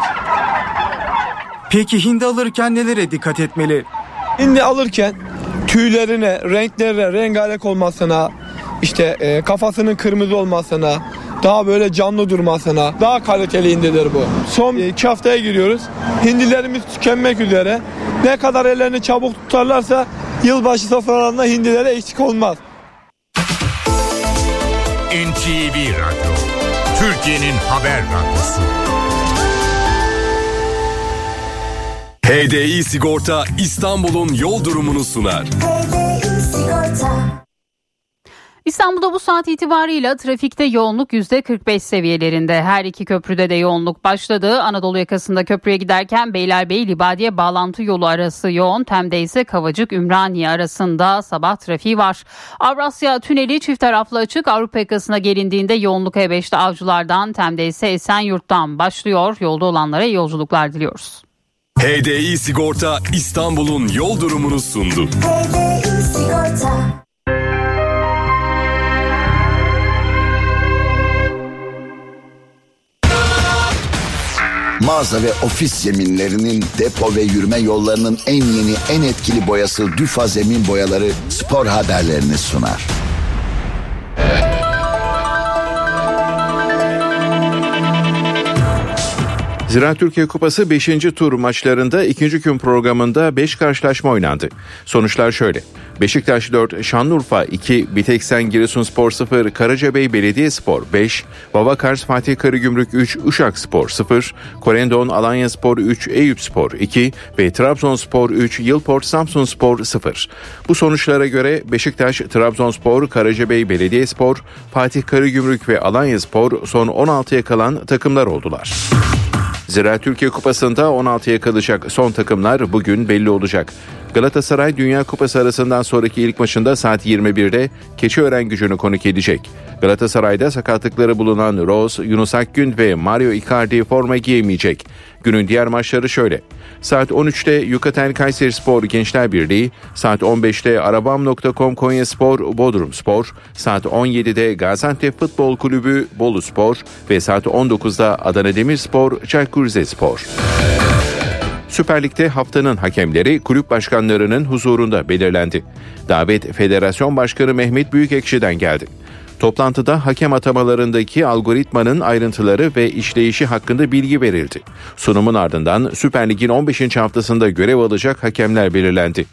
Peki hindi alırken nelere dikkat etmeli? Hindi alırken tüylerine, renklerine, rengarenk olmasına, işte e, kafasının kırmızı olmasına, daha böyle canlı durmasına, daha kaliteli hindidir bu. Son iki haftaya giriyoruz. Hindilerimiz tükenmek üzere. Ne kadar ellerini çabuk tutarlarsa yılbaşı sofralarında hindilere eksik olmaz. NTV Radyo, Türkiye'nin haber radyosu. HDI Sigorta İstanbul'un yol durumunu sunar. İstanbul'da bu saat itibarıyla trafikte yoğunluk %45 seviyelerinde. Her iki köprüde de yoğunluk başladı. Anadolu yakasında köprüye giderken Beylerbeyi Libadiye bağlantı yolu arası yoğun. Tem'de ise Kavacık Ümraniye arasında sabah trafiği var. Avrasya Tüneli çift taraflı açık. Avrupa yakasına gelindiğinde yoğunluk E5'te Avcılar'dan Tem'de ise Esenyurt'tan başlıyor. Yolda olanlara iyi yolculuklar diliyoruz. HDI Sigorta İstanbul'un yol durumunu sundu. Mağaza ve ofis zeminlerinin depo ve yürüme yollarının en yeni en etkili boyası Düfa Zemin Boyaları spor haberlerini sunar. Ziraat Türkiye Kupası 5. tur maçlarında ikinci gün programında 5 karşılaşma oynandı. Sonuçlar şöyle. Beşiktaş 4, Şanlıurfa 2, Biteksen Giresunspor 0, Karacabey Belediyespor 5, Babakars Fatih Karagümrük 3, Uşak Spor 0, Korendon Alanya Spor 3, Eyüp Spor 2 ve Trabzonspor 3, Yılport Samsun Spor 0. Bu sonuçlara göre Beşiktaş, Trabzonspor, Karacabey Belediyespor, Fatih Karagümrük ve Alanya Spor son 16'ya kalan takımlar oldular. Ziraat Türkiye Kupası'nda 16'ya kalacak son takımlar bugün belli olacak. Galatasaray Dünya Kupası arasından sonraki ilk maçında saat 21'de Keçiören gücünü konuk edecek. Galatasaray'da sakatlıkları bulunan Rose, Yunus Akgün ve Mario Icardi forma giyemeyecek. Günün diğer maçları şöyle. Saat 13'te Yukatel Kayseri Spor Gençler Birliği, saat 15'te Arabam.com Konya Spor Bodrum Spor, saat 17'de Gaziantep Futbol Kulübü Bolu Spor ve saat 19'da Adana Demirspor Çaykur Rizespor. Süper Lig'de haftanın hakemleri kulüp başkanlarının huzurunda belirlendi. Davet Federasyon Başkanı Mehmet Büyükekşi'den geldi. Toplantıda hakem atamalarındaki algoritmanın ayrıntıları ve işleyişi hakkında bilgi verildi. Sunumun ardından Süper Lig'in 15. haftasında görev alacak hakemler belirlendi.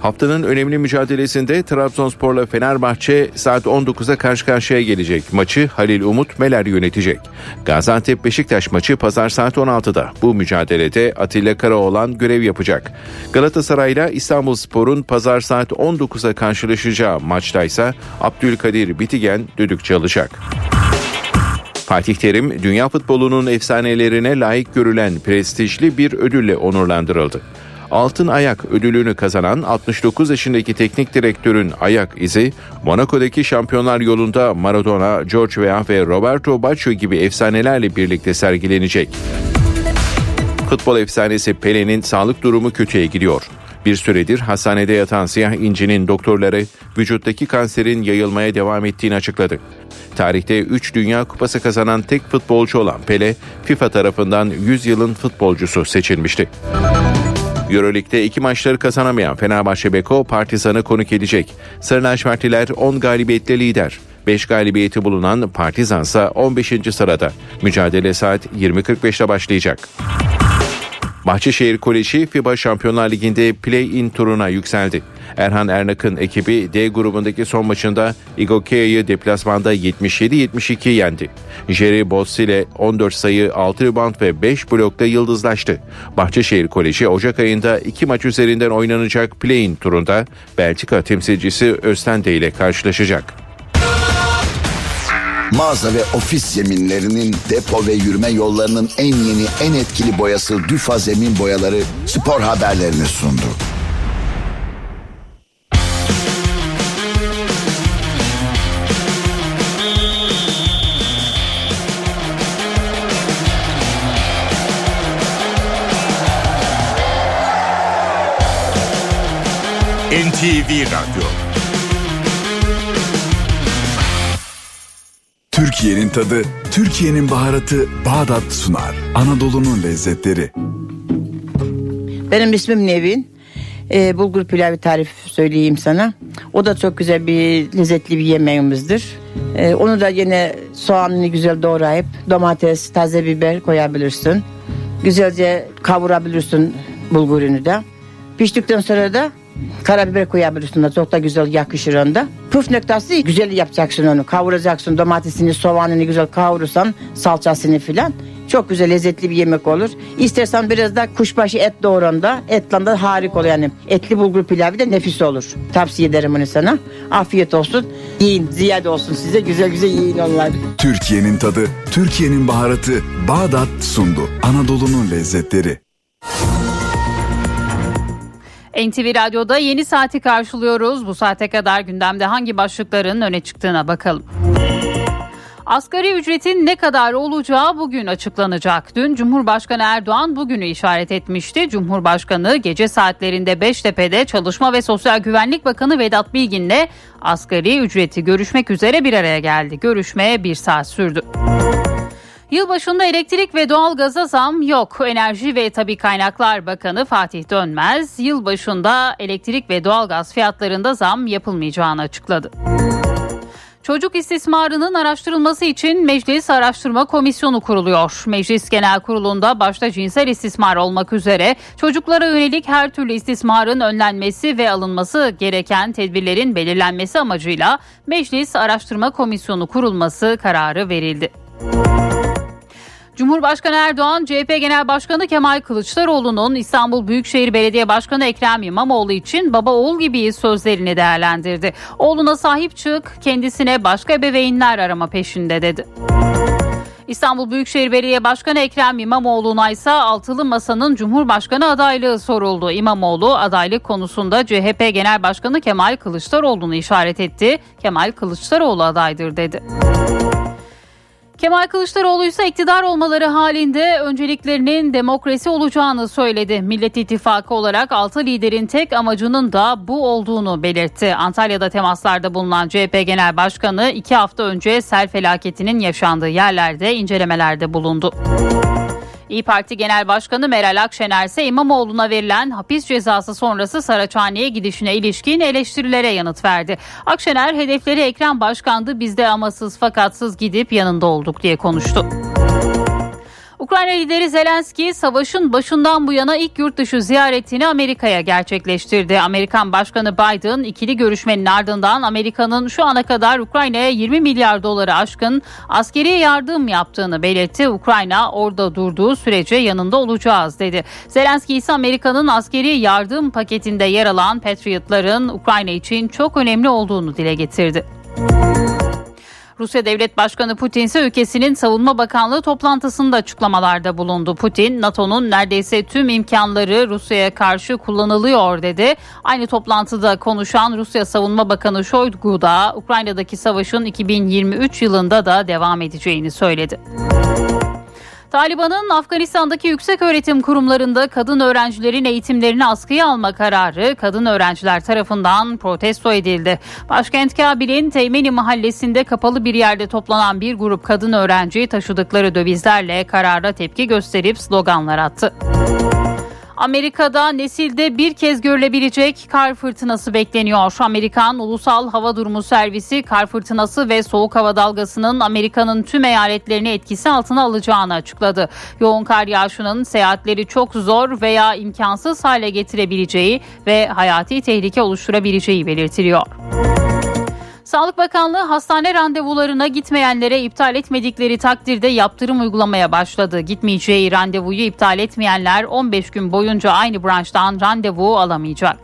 Haftanın önemli mücadelesinde Trabzonspor'la Fenerbahçe saat 19'a karşı karşıya gelecek. Maçı Halil Umut Meler yönetecek. Gaziantep Beşiktaş maçı pazar saat 16'da. Bu mücadelede Atilla Karaoğlan görev yapacak. Galatasaray'la İstanbulspor'un pazar saat 19'a karşılaşacağı maçtaysa Abdülkadir Bitigen düdük çalacak. Fatih Terim, dünya futbolunun efsanelerine layık görülen prestijli bir ödülle onurlandırıldı. Altın Ayak ödülünü kazanan 69 yaşındaki teknik direktörün ayak izi Monaco'daki şampiyonlar yolunda Maradona, George Weah ve Roberto Baggio gibi efsanelerle birlikte sergilenecek. Futbol efsanesi Pele'nin sağlık durumu kötüye gidiyor. Bir süredir hastanede yatan siyah incinin doktorları vücuttaki kanserin yayılmaya devam ettiğini açıkladı. Tarihte 3 Dünya Kupası kazanan tek futbolcu olan Pele, FIFA tarafından 100 yılın futbolcusu seçilmişti. Euroleague'de iki maçları kazanamayan Fenerbahçe Beko Partizan'ı konuk edecek. Sarı lacivertliler 10 galibiyetle lider. 5 galibiyeti bulunan Partizan ise 15. sırada. Mücadele saat 20.45'te başlayacak. Bahçeşehir Koleji FIBA Şampiyonlar Ligi'nde play-in turuna yükseldi. Erhan Ernak'ın ekibi D grubundaki son maçında Igokea'yı deplasmanda 77-72 yendi. Jerry Boss ile 14 sayı, 6 rebound ve 5 blokta yıldızlaştı. Bahçeşehir Koleji Ocak ayında 2 maç üzerinden oynanacak play-in turunda Belçika temsilcisi Östende ile karşılaşacak. Mağaza ve ofis zeminlerinin depo ve yürüme yollarının en yeni en etkili boyası Düfa Zemin Boyaları spor haberlerini sundu. NTV Radyo Türkiye'nin tadı, Türkiye'nin baharatı Bağdat sunar. Anadolu'nun lezzetleri. Benim ismim Nevin. Ee, bulgur pilavı tarif söyleyeyim sana. O da çok güzel bir lezzetli bir yemeğimizdir. Ee, onu da yine soğanını güzel doğrayıp domates, taze biber koyabilirsin. Güzelce kavurabilirsin bulgurunu da. Piştikten sonra da karabiber koyabilirsin de çok da güzel yakışır onda. Püf noktası güzel yapacaksın onu. Kavuracaksın domatesini, soğanını güzel kavurursan salçasını filan. Çok güzel lezzetli bir yemek olur. İstersen biraz da kuşbaşı et doğranda etle de harika olur yani. Etli bulgur pilavı da nefis olur. Tavsiye ederim onu sana. Afiyet olsun. Yiyin ziyade olsun size. Güzel güzel yiyin onlar. Türkiye'nin tadı, Türkiye'nin baharatı Bağdat sundu. Anadolu'nun lezzetleri. NTV Radyo'da yeni saati karşılıyoruz. Bu saate kadar gündemde hangi başlıkların öne çıktığına bakalım. Asgari ücretin ne kadar olacağı bugün açıklanacak. Dün Cumhurbaşkanı Erdoğan bugünü işaret etmişti. Cumhurbaşkanı gece saatlerinde Beştepe'de Çalışma ve Sosyal Güvenlik Bakanı Vedat Bilgin'le asgari ücreti görüşmek üzere bir araya geldi. Görüşme bir saat sürdü. Yılbaşında elektrik ve doğalgaza zam yok. Enerji ve Tabi Kaynaklar Bakanı Fatih Dönmez, yılbaşında elektrik ve doğalgaz fiyatlarında zam yapılmayacağını açıkladı. Çocuk istismarının araştırılması için Meclis Araştırma Komisyonu kuruluyor. Meclis Genel Kurulu'nda başta cinsel istismar olmak üzere çocuklara yönelik her türlü istismarın önlenmesi ve alınması gereken tedbirlerin belirlenmesi amacıyla Meclis Araştırma Komisyonu kurulması kararı verildi. Cumhurbaşkanı Erdoğan, CHP Genel Başkanı Kemal Kılıçdaroğlu'nun İstanbul Büyükşehir Belediye Başkanı Ekrem İmamoğlu için baba oğul gibiyiz sözlerini değerlendirdi. Oğluna sahip çık, kendisine başka ebeveynler arama peşinde dedi. İstanbul Büyükşehir Belediye Başkanı Ekrem İmamoğlu'na ise altılı masanın Cumhurbaşkanı adaylığı soruldu. İmamoğlu adaylık konusunda CHP Genel Başkanı Kemal Kılıçdaroğlu'nu işaret etti. Kemal Kılıçdaroğlu adaydır dedi. Kemal Kılıçdaroğlu ise iktidar olmaları halinde önceliklerinin demokrasi olacağını söyledi. Millet İttifakı olarak altı liderin tek amacının da bu olduğunu belirtti. Antalya'da temaslarda bulunan CHP Genel Başkanı iki hafta önce sel felaketinin yaşandığı yerlerde incelemelerde bulundu. İyi Parti Genel Başkanı Meral Akşener ise İmamoğlu'na verilen hapis cezası sonrası Saraçhane'ye gidişine ilişkin eleştirilere yanıt verdi. Akşener hedefleri Ekrem Başkan'dı biz de amasız fakatsız gidip yanında olduk diye konuştu. Ukrayna lideri Zelenski savaşın başından bu yana ilk yurt dışı ziyaretini Amerika'ya gerçekleştirdi. Amerikan Başkanı Biden ikili görüşmenin ardından Amerika'nın şu ana kadar Ukrayna'ya 20 milyar doları aşkın askeri yardım yaptığını belirtti. Ukrayna orada durduğu sürece yanında olacağız dedi. Zelenski ise Amerika'nın askeri yardım paketinde yer alan Patriot'ların Ukrayna için çok önemli olduğunu dile getirdi. Rusya Devlet Başkanı Putin ise ülkesinin Savunma Bakanlığı toplantısında açıklamalarda bulundu. Putin, NATO'nun neredeyse tüm imkanları Rusya'ya karşı kullanılıyor dedi. Aynı toplantıda konuşan Rusya Savunma Bakanı Shoigu da Ukrayna'daki savaşın 2023 yılında da devam edeceğini söyledi. Taliban'ın Afganistan'daki yüksek öğretim kurumlarında kadın öğrencilerin eğitimlerini askıya alma kararı kadın öğrenciler tarafından protesto edildi. Başkent Kabil'in Teymeni mahallesinde kapalı bir yerde toplanan bir grup kadın öğrenci taşıdıkları dövizlerle karara tepki gösterip sloganlar attı. Amerika'da nesilde bir kez görülebilecek kar fırtınası bekleniyor. Amerikan Ulusal Hava Durumu Servisi kar fırtınası ve soğuk hava dalgasının Amerika'nın tüm eyaletlerini etkisi altına alacağını açıkladı. Yoğun kar yağışının seyahatleri çok zor veya imkansız hale getirebileceği ve hayati tehlike oluşturabileceği belirtiliyor. Sağlık Bakanlığı hastane randevularına gitmeyenlere iptal etmedikleri takdirde yaptırım uygulamaya başladı. Gitmeyeceği randevuyu iptal etmeyenler 15 gün boyunca aynı branştan randevu alamayacak.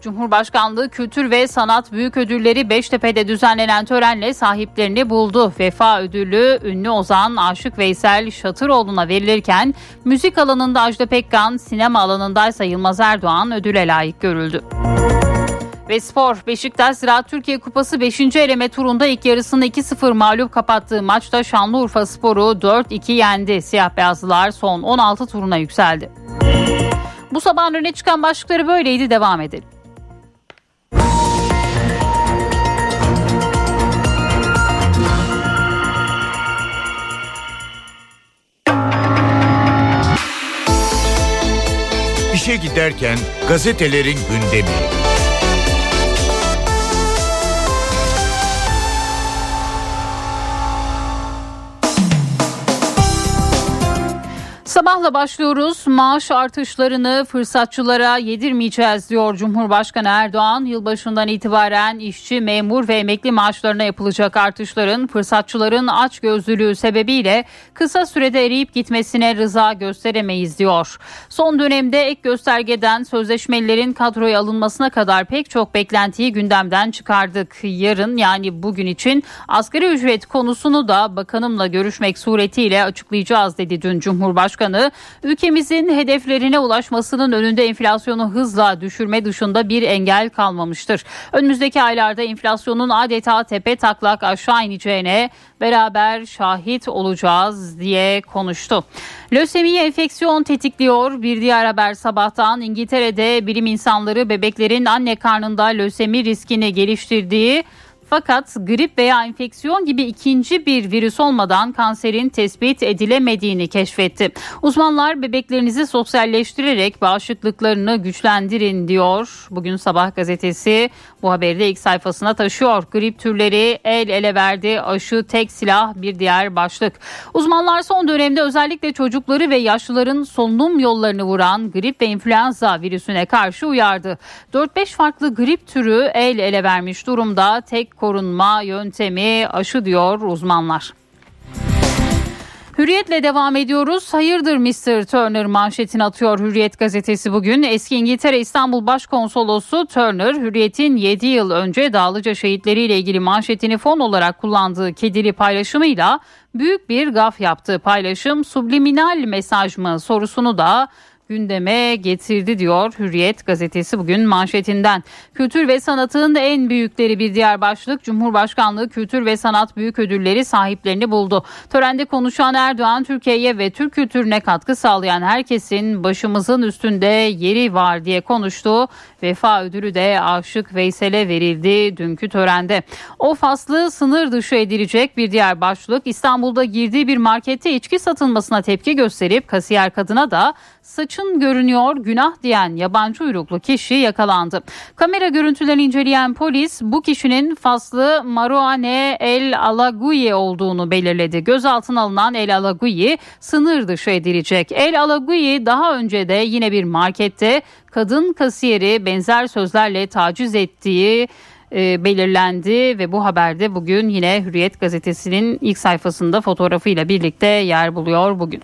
Cumhurbaşkanlığı Kültür ve Sanat Büyük Ödülleri Beştepe'de düzenlenen törenle sahiplerini buldu. Vefa ödülü ünlü ozan Aşık Veysel Şatıroğlu'na verilirken müzik alanında Ajda Pekkan, sinema alanındaysa Yılmaz Erdoğan ödüle layık görüldü. Ve spor Beşiktaş Ziraat Türkiye Kupası 5. eleme turunda ilk yarısını 2-0 mağlup kapattığı maçta Şanlıurfa Sporu 4-2 yendi. Siyah beyazlılar son 16 turuna yükseldi. Bu sabahın öne çıkan başlıkları böyleydi devam edelim. İşe giderken gazetelerin gündemi. Sabahla başlıyoruz. Maaş artışlarını fırsatçılara yedirmeyeceğiz diyor Cumhurbaşkanı Erdoğan. Yılbaşından itibaren işçi, memur ve emekli maaşlarına yapılacak artışların fırsatçıların aç gözlülüğü sebebiyle kısa sürede eriyip gitmesine rıza gösteremeyiz diyor. Son dönemde ek göstergeden sözleşmelilerin kadroya alınmasına kadar pek çok beklentiyi gündemden çıkardık. Yarın yani bugün için asgari ücret konusunu da bakanımla görüşmek suretiyle açıklayacağız dedi dün Cumhurbaşkanı. Başkanı ülkemizin hedeflerine ulaşmasının önünde enflasyonu hızla düşürme dışında bir engel kalmamıştır. Önümüzdeki aylarda enflasyonun adeta tepe taklak aşağı ineceğine beraber şahit olacağız diye konuştu. Lösemi enfeksiyon tetikliyor. Bir diğer haber sabahtan İngiltere'de bilim insanları bebeklerin anne karnında lösemi riskini geliştirdiği Fakat grip veya enfeksiyon gibi ikinci bir virüs olmadan kanserin tespit edilemediğini keşfetti. Uzmanlar bebeklerinizi sosyalleştirerek bağışıklıklarını güçlendirin diyor. Bugün Sabah gazetesi bu haberi de ilk sayfasına taşıyor. Grip türleri el ele verdi. Aşı tek silah bir diğer başlık. Uzmanlar son dönemde özellikle çocukları ve yaşlıların solunum yollarını vuran grip ve influenza virüsüne karşı uyardı. 4-5 farklı grip türü el ele vermiş durumda. Tek korunma yöntemi aşı diyor uzmanlar. Hürriyetle devam ediyoruz. Hayırdır Mr. Turner manşetini atıyor Hürriyet gazetesi bugün. Eski İngiltere İstanbul Başkonsolosu Turner, Hürriyet'in 7 yıl önce Dağlıca şehitleriyle ilgili manşetini fon olarak kullandığı kedili paylaşımıyla büyük bir gaf yaptı. Paylaşım subliminal mesaj mı sorusunu da gündeme getirdi diyor Hürriyet gazetesi bugün manşetinden. Kültür ve sanatın en büyükleri bir diğer başlık Cumhurbaşkanlığı Kültür ve Sanat Büyük Ödülleri sahiplerini buldu. Törende konuşan Erdoğan Türkiye'ye ve Türk kültürüne katkı sağlayan herkesin başımızın üstünde yeri var diye konuştu. Vefa ödülü de Aşık Veysel'e verildi dünkü törende. O faslı sınır dışı edilecek bir diğer başlık İstanbul'da girdiği bir markette içki satılmasına tepki gösterip kasiyer kadına da saçın görünüyor günah diyen yabancı uyruklu kişi yakalandı. Kamera görüntülerini inceleyen polis bu kişinin faslı Marouane El Alaguye olduğunu belirledi. Gözaltına alınan El Alaguye sınır dışı edilecek. El Alaguye daha önce de yine bir markette kadın kasiyeri benzer sözlerle taciz ettiği e, belirlendi ve bu haberde bugün yine Hürriyet gazetesinin ilk sayfasında fotoğrafıyla birlikte yer buluyor bugün.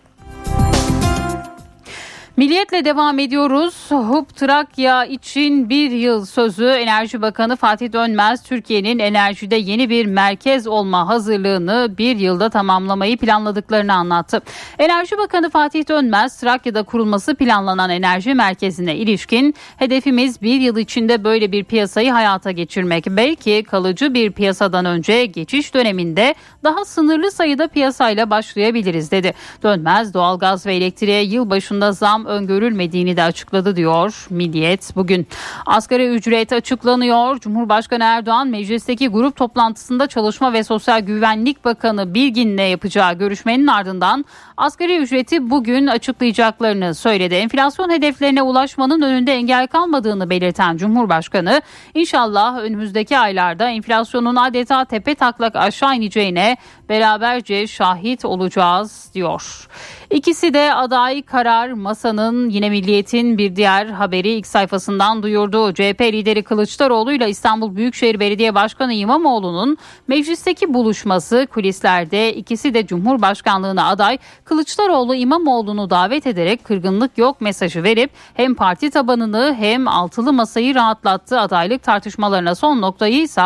Milliyetle devam ediyoruz. HUP Trakya için bir yıl sözü Enerji Bakanı Fatih Dönmez Türkiye'nin enerjide yeni bir merkez olma hazırlığını bir yılda tamamlamayı planladıklarını anlattı. Enerji Bakanı Fatih Dönmez Trakya'da kurulması planlanan enerji merkezine ilişkin hedefimiz bir yıl içinde böyle bir piyasayı hayata geçirmek. Belki kalıcı bir piyasadan önce geçiş döneminde daha sınırlı sayıda piyasayla başlayabiliriz dedi. Dönmez doğalgaz ve elektriğe yıl başında zam öngörülmediğini de açıkladı diyor Milliyet bugün. Asgari ücret açıklanıyor. Cumhurbaşkanı Erdoğan meclisteki grup toplantısında Çalışma ve Sosyal Güvenlik Bakanı Bilgin'le yapacağı görüşmenin ardından asgari ücreti bugün açıklayacaklarını söyledi. Enflasyon hedeflerine ulaşmanın önünde engel kalmadığını belirten Cumhurbaşkanı inşallah önümüzdeki aylarda enflasyonun adeta tepe taklak aşağı ineceğine beraberce şahit olacağız diyor. İkisi de aday karar masanın yine milliyetin bir diğer haberi ilk sayfasından duyurdu. CHP lideri Kılıçdaroğlu ile İstanbul Büyükşehir Belediye Başkanı İmamoğlu'nun meclisteki buluşması kulislerde ikisi de Cumhurbaşkanlığına aday Kılıçdaroğlu İmamoğlu'nu davet ederek kırgınlık yok mesajı verip hem parti tabanını hem altılı masayı rahatlattı. Adaylık tartışmalarına son noktayı ise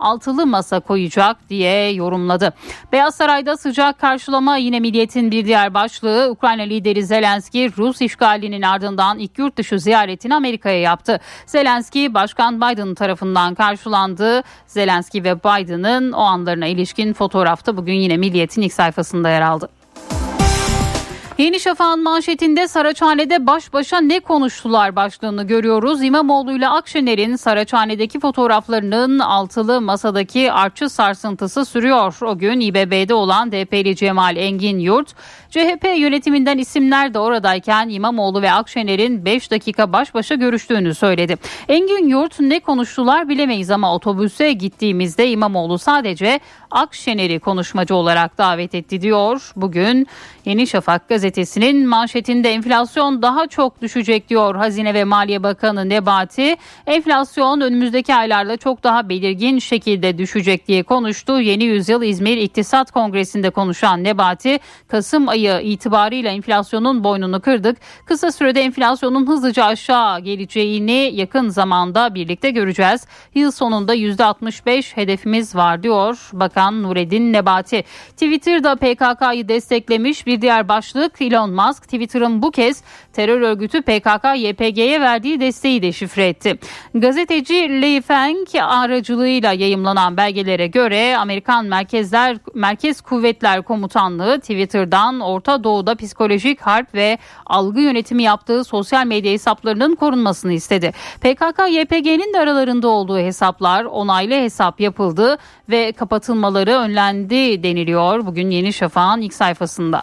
altılı masa koyacak diye yorumladı. Beyaz Saray'da sıcak karşılama yine milliyetin bir diğer başlığı Ukrayna lideri Zelenski Rus işgalinin ardından ilk yurt dışı ziyaretini Amerika'ya yaptı. Zelenski Başkan Biden tarafından karşılandı. Zelenski ve Biden'ın o anlarına ilişkin fotoğrafta bugün yine milliyetin ilk sayfasında yer aldı. Yeni Şafak'ın manşetinde Saraçhane'de baş başa ne konuştular başlığını görüyoruz. İmamoğlu ile Akşener'in Saraçhane'deki fotoğraflarının altılı masadaki artçı sarsıntısı sürüyor. O gün İBB'de olan DP'li Cemal Engin Yurt, CHP yönetiminden isimler de oradayken İmamoğlu ve Akşener'in 5 dakika baş başa görüştüğünü söyledi. Engin Yurt ne konuştular bilemeyiz ama otobüse gittiğimizde İmamoğlu sadece Akşener'i konuşmacı olarak davet etti diyor. Bugün Yeni Şafak gazetesinin manşetinde enflasyon daha çok düşecek diyor Hazine ve Maliye Bakanı Nebati. Enflasyon önümüzdeki aylarla çok daha belirgin şekilde düşecek diye konuştu. Yeni Yüzyıl İzmir İktisat Kongresi'nde konuşan Nebati, Kasım ayı itibarıyla enflasyonun boynunu kırdık. Kısa sürede enflasyonun hızlıca aşağı geleceğini yakın zamanda birlikte göreceğiz. Yıl sonunda %65 hedefimiz var diyor Bakan Nureddin Nebati. Twitter'da PKK'yı desteklemiş bir diğer başlık Musk, Elon Musk Twitter'ın bu kez terör örgütü PKK-YPG'ye verdiği desteği deşifre etti. Gazeteci Lee Feng aracılığıyla yayımlanan belgelere göre Amerikan Merkezler Merkez Kuvvetler Komutanlığı Twitter'dan Orta Doğu'da psikolojik harp ve algı yönetimi yaptığı sosyal medya hesaplarının korunmasını istedi. PKK-YPG'nin de aralarında olduğu hesaplar onaylı hesap yapıldı ve kapatılmaları önlendi deniliyor bugün Yeni Şafak'ın ilk sayfasında.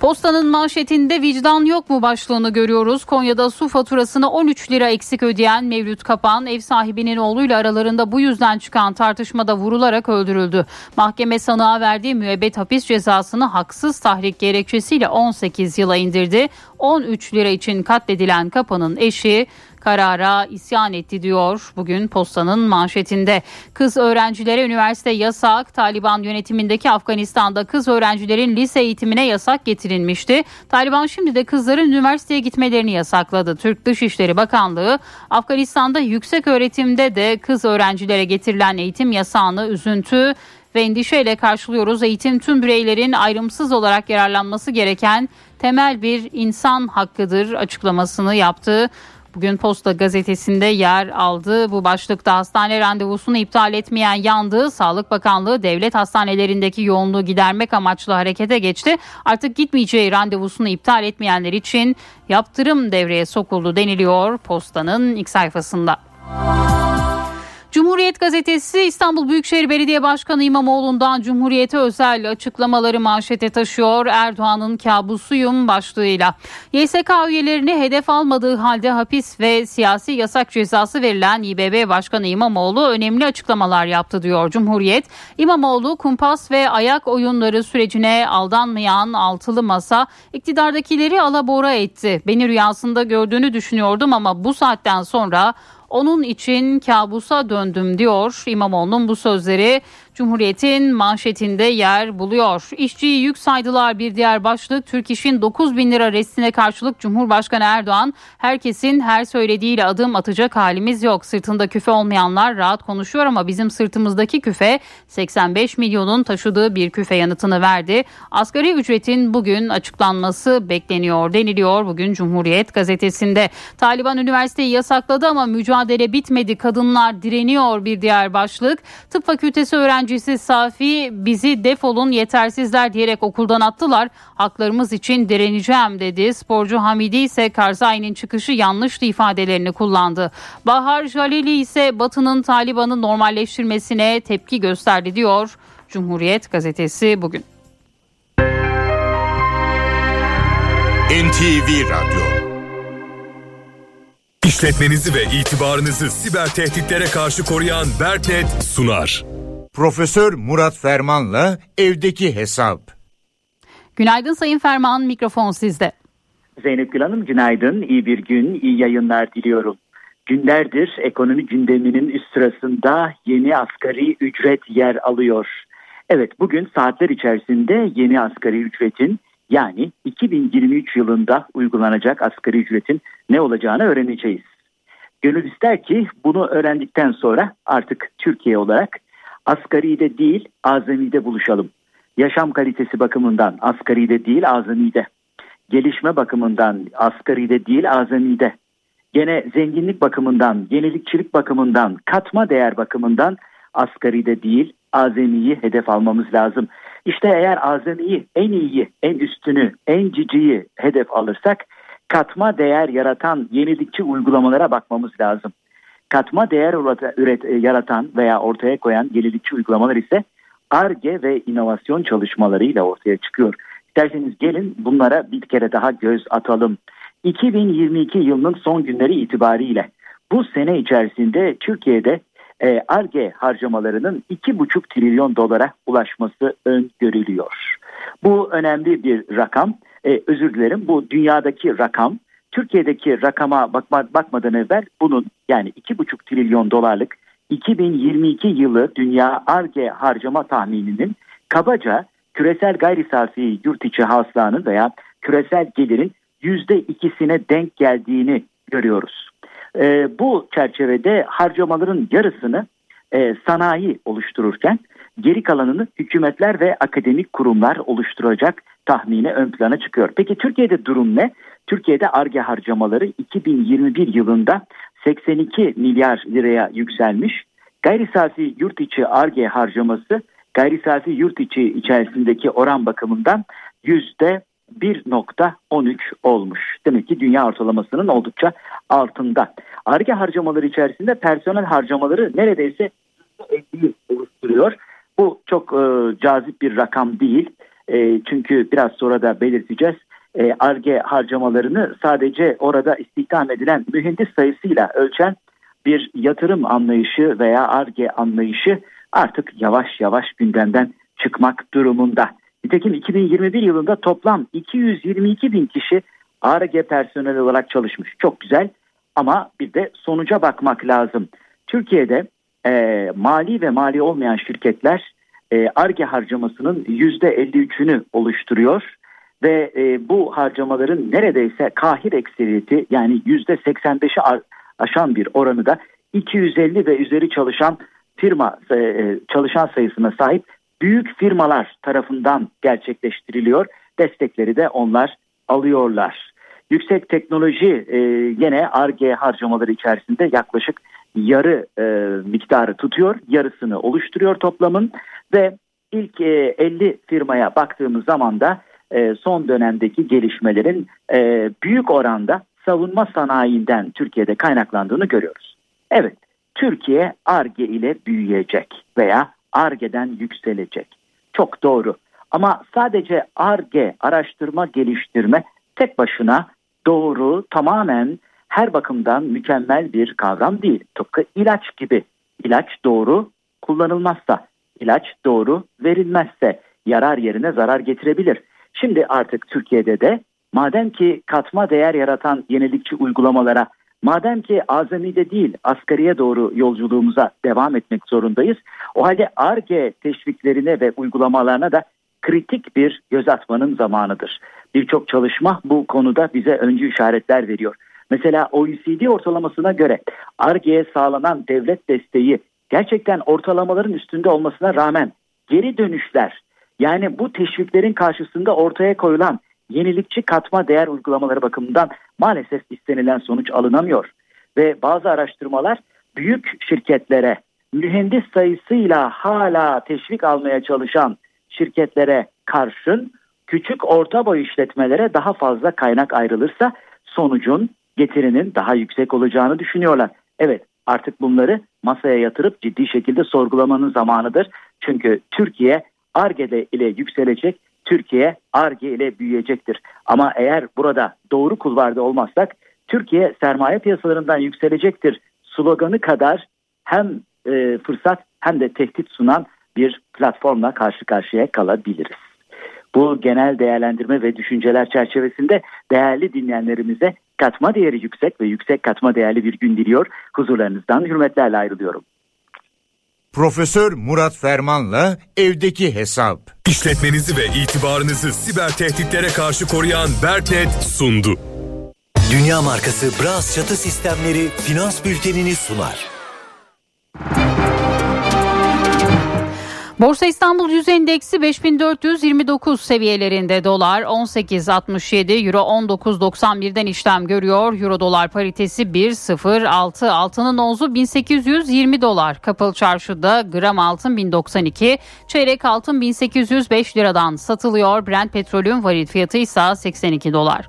Postanın manşetinde vicdan yok mu başlığını görüyoruz. Konya'da su faturasını 13 lira eksik ödeyen Mevlüt Kapan ev sahibinin oğluyla aralarında bu yüzden çıkan tartışmada vurularak öldürüldü. Mahkeme sanığa verdiği müebbet hapis cezasını haksız tahrik gerekçesiyle 18 yıla indirdi. 13 lira için katledilen Kapan'ın eşi karara isyan etti diyor bugün postanın manşetinde. Kız öğrencilere üniversite yasak. Taliban yönetimindeki Afganistan'da kız öğrencilerin lise eğitimine yasak getirilmişti. Taliban şimdi de kızların üniversiteye gitmelerini yasakladı. Türk Dışişleri Bakanlığı Afganistan'da yüksek öğretimde de kız öğrencilere getirilen eğitim yasağını üzüntü ve endişeyle karşılıyoruz. Eğitim tüm bireylerin ayrımsız olarak yararlanması gereken temel bir insan hakkıdır açıklamasını yaptı. Bugün Posta gazetesinde yer aldı. Bu başlıkta hastane randevusunu iptal etmeyen yandı. Sağlık Bakanlığı devlet hastanelerindeki yoğunluğu gidermek amaçlı harekete geçti. Artık gitmeyeceği randevusunu iptal etmeyenler için yaptırım devreye sokuldu deniliyor Posta'nın ilk sayfasında. Cumhuriyet Gazetesi İstanbul Büyükşehir Belediye Başkanı İmamoğlu'ndan Cumhuriyete özel açıklamaları manşete taşıyor. Erdoğan'ın kabusuyum başlığıyla. YSK üyelerini hedef almadığı halde hapis ve siyasi yasak cezası verilen İBB Başkanı İmamoğlu önemli açıklamalar yaptı diyor Cumhuriyet. İmamoğlu kumpas ve ayak oyunları sürecine aldanmayan altılı masa iktidardakileri alabora etti. Beni rüyasında gördüğünü düşünüyordum ama bu saatten sonra onun için kabusa döndüm diyor İmamoğlu'nun bu sözleri Cumhuriyet'in manşetinde yer buluyor. İşçiyi yük saydılar bir diğer başlık. Türk İş'in 9 bin lira restine karşılık Cumhurbaşkanı Erdoğan herkesin her söylediğiyle adım atacak halimiz yok. Sırtında küfe olmayanlar rahat konuşuyor ama bizim sırtımızdaki küfe 85 milyonun taşıdığı bir küfe yanıtını verdi. Asgari ücretin bugün açıklanması bekleniyor deniliyor bugün Cumhuriyet gazetesinde. Taliban üniversiteyi yasakladı ama mücadele bitmedi. Kadınlar direniyor bir diğer başlık. Tıp fakültesi öğrenci öğrencisi Safi bizi defolun yetersizler diyerek okuldan attılar. Haklarımız için direneceğim dedi. Sporcu Hamidi ise Karzai'nin çıkışı yanlıştı ifadelerini kullandı. Bahar Jalili ise Batı'nın Taliban'ı normalleştirmesine tepki gösterdi diyor Cumhuriyet gazetesi bugün. NTV Radyo İşletmenizi ve itibarınızı siber tehditlere karşı koruyan Berknet sunar. Profesör Murat Ferman'la evdeki hesap. Günaydın Sayın Ferman, mikrofon sizde. Zeynep Gül Hanım günaydın, iyi bir gün, iyi yayınlar diliyorum. Günlerdir ekonomi gündeminin üst sırasında yeni asgari ücret yer alıyor. Evet bugün saatler içerisinde yeni asgari ücretin yani 2023 yılında uygulanacak asgari ücretin ne olacağını öğreneceğiz. Gönül ister ki bunu öğrendikten sonra artık Türkiye olarak asgaride değil azamide buluşalım. Yaşam kalitesi bakımından asgaride değil azamide. Gelişme bakımından asgaride değil azamide. Gene zenginlik bakımından, yenilikçilik bakımından, katma değer bakımından asgaride değil azamiyi hedef almamız lazım. İşte eğer azamiyi en iyiyi, en üstünü, en ciciyi hedef alırsak katma değer yaratan yenilikçi uygulamalara bakmamız lazım katma değer üret, e, yaratan veya ortaya koyan yenilikçi uygulamalar ise ARGE ve inovasyon çalışmalarıyla ortaya çıkıyor. İsterseniz gelin bunlara bir kere daha göz atalım. 2022 yılının son günleri itibariyle bu sene içerisinde Türkiye'de ARGE e, harcamalarının 2,5 trilyon dolara ulaşması öngörülüyor. Bu önemli bir rakam. E, özür dilerim bu dünyadaki rakam. Türkiye'deki rakama bakma, bakmadan evvel bunun yani 2,5 trilyon dolarlık 2022 yılı dünya ARGE harcama tahmininin kabaca küresel gayri safi yurt içi hasılanın veya küresel gelirin yüzde ikisine denk geldiğini görüyoruz. E, bu çerçevede harcamaların yarısını e, sanayi oluştururken geri kalanını hükümetler ve akademik kurumlar oluşturacak tahmini ön plana çıkıyor. Peki Türkiye'de durum ne? Türkiye'de ARGE harcamaları 2021 yılında 82 milyar liraya yükselmiş. Gayri safi yurt içi ARGE harcaması gayri safi yurt içi içerisindeki oran bakımından yüzde 1.13 olmuş. Demek ki dünya ortalamasının oldukça altında. ARGE harcamaları içerisinde personel harcamaları neredeyse %50 oluşturuyor. Bu çok e, cazip bir rakam değil. E, çünkü biraz sonra da belirteceğiz. ARGE e, harcamalarını sadece orada istihdam edilen mühendis sayısıyla ölçen bir yatırım anlayışı veya ARGE anlayışı artık yavaş yavaş gündemden çıkmak durumunda. Nitekim 2021 yılında toplam 222 bin kişi ARGE personel olarak çalışmış. Çok güzel ama bir de sonuca bakmak lazım. Türkiye'de e, mali ve mali olmayan şirketler ARGE e, harcamasının %53'ünü oluşturuyor. Ve e, bu harcamaların neredeyse kahir ekseriyeti yani %85'i aşan bir oranı da 250 ve üzeri çalışan firma e, çalışan sayısına sahip büyük firmalar tarafından gerçekleştiriliyor. Destekleri de onlar alıyorlar. Yüksek teknoloji e, yine ARGE harcamaları içerisinde yaklaşık yarı e, miktarı tutuyor. Yarısını oluşturuyor toplamın ve ilk e, 50 firmaya baktığımız zaman da e, son dönemdeki gelişmelerin e, büyük oranda savunma sanayinden Türkiye'de kaynaklandığını görüyoruz. Evet, Türkiye ARGE ile büyüyecek veya ARGE'den yükselecek. Çok doğru. Ama sadece ARGE, araştırma, geliştirme tek başına doğru, tamamen her bakımdan mükemmel bir kavram değil. Tıpkı ilaç gibi. İlaç doğru kullanılmazsa, ilaç doğru verilmezse yarar yerine zarar getirebilir. Şimdi artık Türkiye'de de madem ki katma değer yaratan yenilikçi uygulamalara Madem ki azamide değil asgariye doğru yolculuğumuza devam etmek zorundayız. O halde ARGE teşviklerine ve uygulamalarına da kritik bir göz atmanın zamanıdır. Birçok çalışma bu konuda bize öncü işaretler veriyor. Mesela OECD ortalamasına göre ARGE'ye sağlanan devlet desteği gerçekten ortalamaların üstünde olmasına rağmen geri dönüşler yani bu teşviklerin karşısında ortaya koyulan yenilikçi katma değer uygulamaları bakımından maalesef istenilen sonuç alınamıyor. Ve bazı araştırmalar büyük şirketlere mühendis sayısıyla hala teşvik almaya çalışan şirketlere karşın küçük orta boy işletmelere daha fazla kaynak ayrılırsa sonucun getirinin daha yüksek olacağını düşünüyorlar. Evet artık bunları masaya yatırıp ciddi şekilde sorgulamanın zamanıdır. Çünkü Türkiye ARGE ile yükselecek Türkiye ARGE ile büyüyecektir. Ama eğer burada doğru kulvarda olmazsak Türkiye sermaye piyasalarından yükselecektir sloganı kadar hem e, fırsat hem de tehdit sunan bir platformla karşı karşıya kalabiliriz. Bu genel değerlendirme ve düşünceler çerçevesinde değerli dinleyenlerimize katma değeri yüksek ve yüksek katma değerli bir gün diliyor. Huzurlarınızdan hürmetlerle ayrılıyorum. Profesör Murat Ferman'la evdeki hesap. İşletmenizi ve itibarınızı siber tehditlere karşı koruyan Berknet sundu. Dünya markası Bras çatı sistemleri finans bültenini sunar. Borsa İstanbul Yüz Endeksi 5429 seviyelerinde dolar 18.67 euro 19.91'den işlem görüyor. Euro dolar paritesi 1.06 altının ozu 1820 dolar. Kapalı çarşıda gram altın 1092 çeyrek altın 1805 liradan satılıyor. Brent petrolün varil fiyatı ise 82 dolar.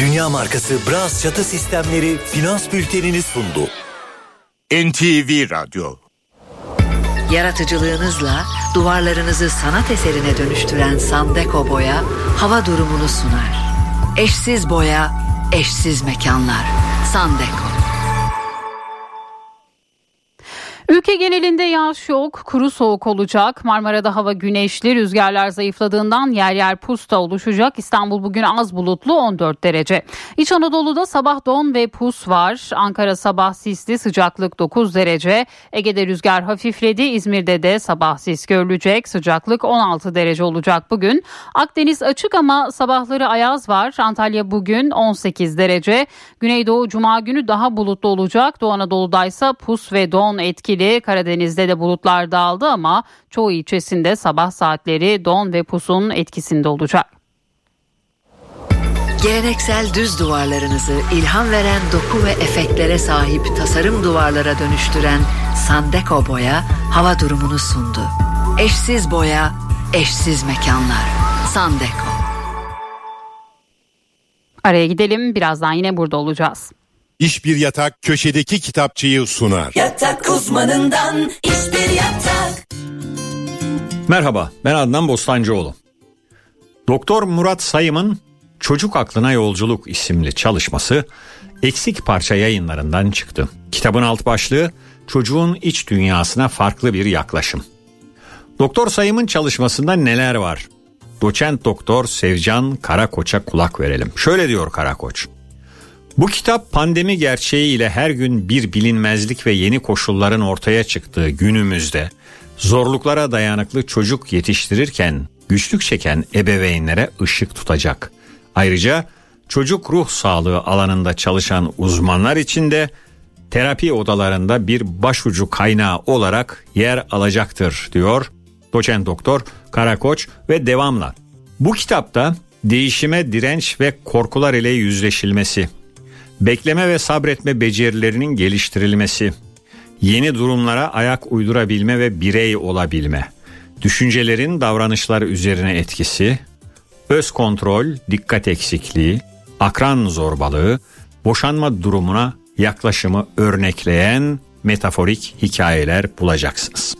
Dünya markası Bras çatı sistemleri finans bültenini sundu. NTV Radyo Yaratıcılığınızla duvarlarınızı sanat eserine dönüştüren Sandeko Boya hava durumunu sunar. Eşsiz boya, eşsiz mekanlar. Sandeko. Ülke genelinde yağış yok, kuru soğuk olacak. Marmara'da hava güneşli, rüzgarlar zayıfladığından yer yer pusta oluşacak. İstanbul bugün az bulutlu 14 derece. İç Anadolu'da sabah don ve pus var. Ankara sabah sisli, sıcaklık 9 derece. Ege'de rüzgar hafifledi. İzmir'de de sabah sis görülecek. Sıcaklık 16 derece olacak bugün. Akdeniz açık ama sabahları ayaz var. Antalya bugün 18 derece. Güneydoğu cuma günü daha bulutlu olacak. Doğu Anadolu'da ise pus ve don etkili etkili. Karadeniz'de de bulutlar dağıldı ama çoğu ilçesinde sabah saatleri don ve pusun etkisinde olacak. Geleneksel düz duvarlarınızı ilham veren doku ve efektlere sahip tasarım duvarlara dönüştüren Sandeko Boya hava durumunu sundu. Eşsiz boya, eşsiz mekanlar. Sandeko. Araya gidelim birazdan yine burada olacağız. İş bir yatak köşedeki kitapçıyı sunar. Yatak uzmanından iş bir yatak. Merhaba ben Adnan Bostancıoğlu. Doktor Murat Sayım'ın Çocuk Aklına Yolculuk isimli çalışması eksik parça yayınlarından çıktı. Kitabın alt başlığı çocuğun iç dünyasına farklı bir yaklaşım. Doktor Sayım'ın çalışmasında neler var? Doçent Doktor Sevcan Karakoç'a kulak verelim. Şöyle diyor Karakoç. Bu kitap pandemi gerçeğiyle her gün bir bilinmezlik ve yeni koşulların ortaya çıktığı günümüzde zorluklara dayanıklı çocuk yetiştirirken güçlük çeken ebeveynlere ışık tutacak. Ayrıca çocuk ruh sağlığı alanında çalışan uzmanlar için de terapi odalarında bir başucu kaynağı olarak yer alacaktır diyor doçent doktor Karakoç ve devamla. Bu kitapta değişime direnç ve korkular ile yüzleşilmesi, bekleme ve sabretme becerilerinin geliştirilmesi, yeni durumlara ayak uydurabilme ve birey olabilme, düşüncelerin davranışlar üzerine etkisi, öz kontrol, dikkat eksikliği, akran zorbalığı, boşanma durumuna yaklaşımı örnekleyen metaforik hikayeler bulacaksınız.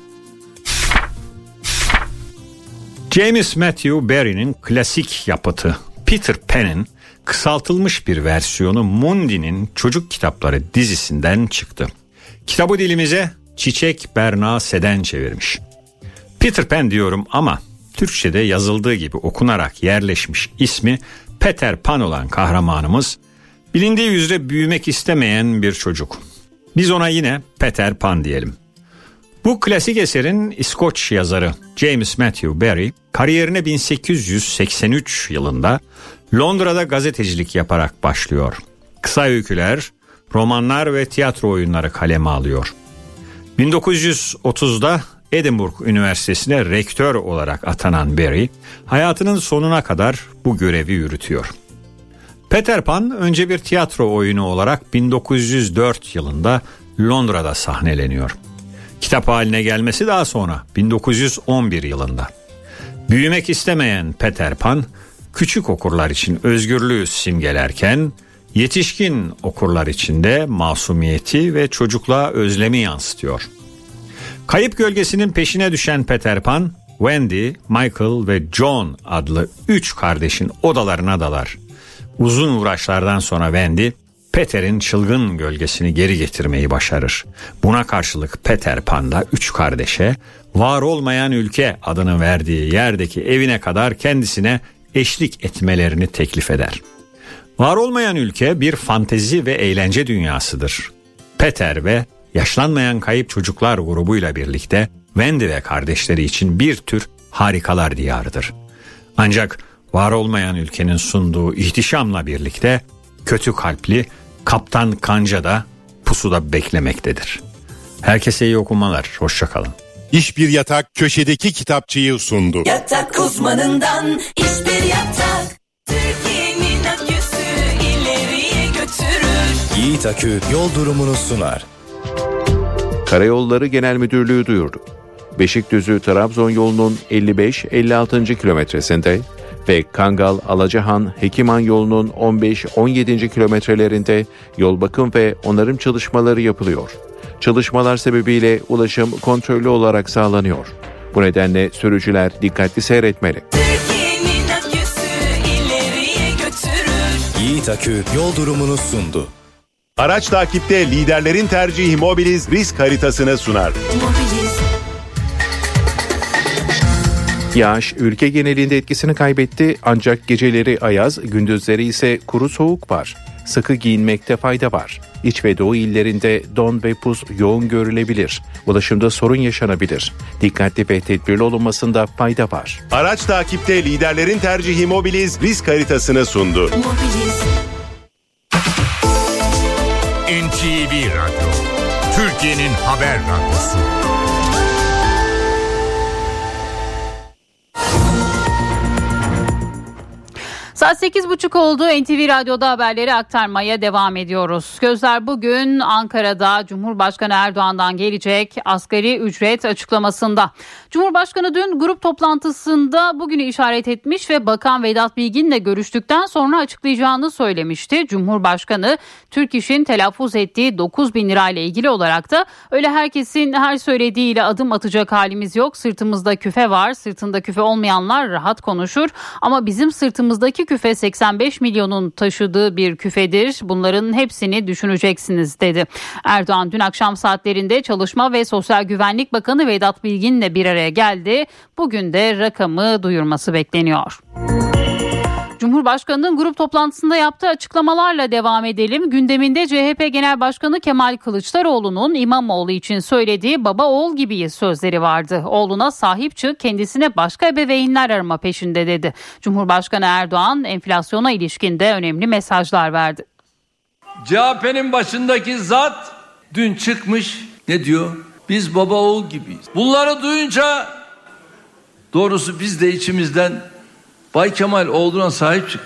James Matthew Barrie'nin klasik yapıtı Peter Pan'in kısaltılmış bir versiyonu Mundi'nin çocuk kitapları dizisinden çıktı. Kitabı dilimize Çiçek Berna Seden çevirmiş. Peter Pan diyorum ama Türkçe'de yazıldığı gibi okunarak yerleşmiş ismi Peter Pan olan kahramanımız bilindiği üzere büyümek istemeyen bir çocuk. Biz ona yine Peter Pan diyelim. Bu klasik eserin İskoç yazarı James Matthew Barrie kariyerine 1883 yılında Londra'da gazetecilik yaparak başlıyor. Kısa öyküler, romanlar ve tiyatro oyunları kaleme alıyor. 1930'da Edinburgh Üniversitesi'ne rektör olarak atanan Barry, hayatının sonuna kadar bu görevi yürütüyor. Peter Pan önce bir tiyatro oyunu olarak 1904 yılında Londra'da sahneleniyor. Kitap haline gelmesi daha sonra 1911 yılında. Büyümek istemeyen Peter Pan küçük okurlar için özgürlüğü simgelerken yetişkin okurlar için de masumiyeti ve çocukluğa özlemi yansıtıyor. Kayıp gölgesinin peşine düşen Peter Pan, Wendy, Michael ve John adlı üç kardeşin odalarına dalar. Uzun uğraşlardan sonra Wendy, Peter'in çılgın gölgesini geri getirmeyi başarır. Buna karşılık Peter Pan da üç kardeşe var olmayan ülke adını verdiği yerdeki evine kadar kendisine eşlik etmelerini teklif eder. Var olmayan ülke bir fantezi ve eğlence dünyasıdır. Peter ve yaşlanmayan kayıp çocuklar grubuyla birlikte Wendy ve kardeşleri için bir tür harikalar diyarıdır. Ancak var olmayan ülkenin sunduğu ihtişamla birlikte kötü kalpli Kaptan Kanca da pusuda beklemektedir. Herkese iyi okumalar, hoşçakalın. İş bir yatak köşedeki kitapçıyı sundu. Yatak uzmanından iş bir yatak. Türkiye'nin aküsü ileriye götürür. Yiğit Akü yol durumunu sunar. Karayolları Genel Müdürlüğü duyurdu. Beşikdüzü Trabzon yolunun 55-56. kilometresinde ve Kangal Alacahan Hekiman yolunun 15-17. kilometrelerinde yol bakım ve onarım çalışmaları yapılıyor. Çalışmalar sebebiyle ulaşım kontrollü olarak sağlanıyor. Bu nedenle sürücüler dikkatli seyretmeli. Yiğit Akü yol durumunu sundu. Araç takipte liderlerin tercihi Mobiliz risk haritasını sunar. Yağış ülke genelinde etkisini kaybetti ancak geceleri ayaz, gündüzleri ise kuru soğuk var. Sıkı giyinmekte fayda var. İç ve doğu illerinde don ve pus yoğun görülebilir. Ulaşımda sorun yaşanabilir. Dikkatli ve tedbirli olunmasında fayda var. Araç takipte liderlerin tercihi Mobiliz risk haritasını sundu. NTV Radyo, Türkiye'nin haber radyosu. Saat 8.30 oldu. NTV Radyo'da haberleri aktarmaya devam ediyoruz. Gözler bugün Ankara'da Cumhurbaşkanı Erdoğan'dan gelecek asgari ücret açıklamasında. Cumhurbaşkanı dün grup toplantısında bugünü işaret etmiş ve Bakan Vedat Bilgin'le görüştükten sonra açıklayacağını söylemişti. Cumhurbaşkanı Türk İş'in telaffuz ettiği 9 bin lirayla ilgili olarak da öyle herkesin her söylediğiyle adım atacak halimiz yok. Sırtımızda küfe var. Sırtında küfe olmayanlar rahat konuşur. Ama bizim sırtımızdaki küfe 85 milyonun taşıdığı bir küfedir. Bunların hepsini düşüneceksiniz dedi. Erdoğan dün akşam saatlerinde Çalışma ve Sosyal Güvenlik Bakanı Vedat Bilgin'le bir araya geldi. Bugün de rakamı duyurması bekleniyor. Cumhurbaşkanının grup toplantısında yaptığı açıklamalarla devam edelim. Gündeminde CHP Genel Başkanı Kemal Kılıçdaroğlu'nun İmamoğlu için söylediği baba oğul gibiyiz sözleri vardı. Oğluna sahip çık kendisine başka ebeveynler arama peşinde dedi. Cumhurbaşkanı Erdoğan enflasyona ilişkin de önemli mesajlar verdi. CHP'nin başındaki zat dün çıkmış ne diyor? Biz baba oğul gibiyiz. Bunları duyunca doğrusu biz de içimizden Bay Kemal oğluna sahip çık.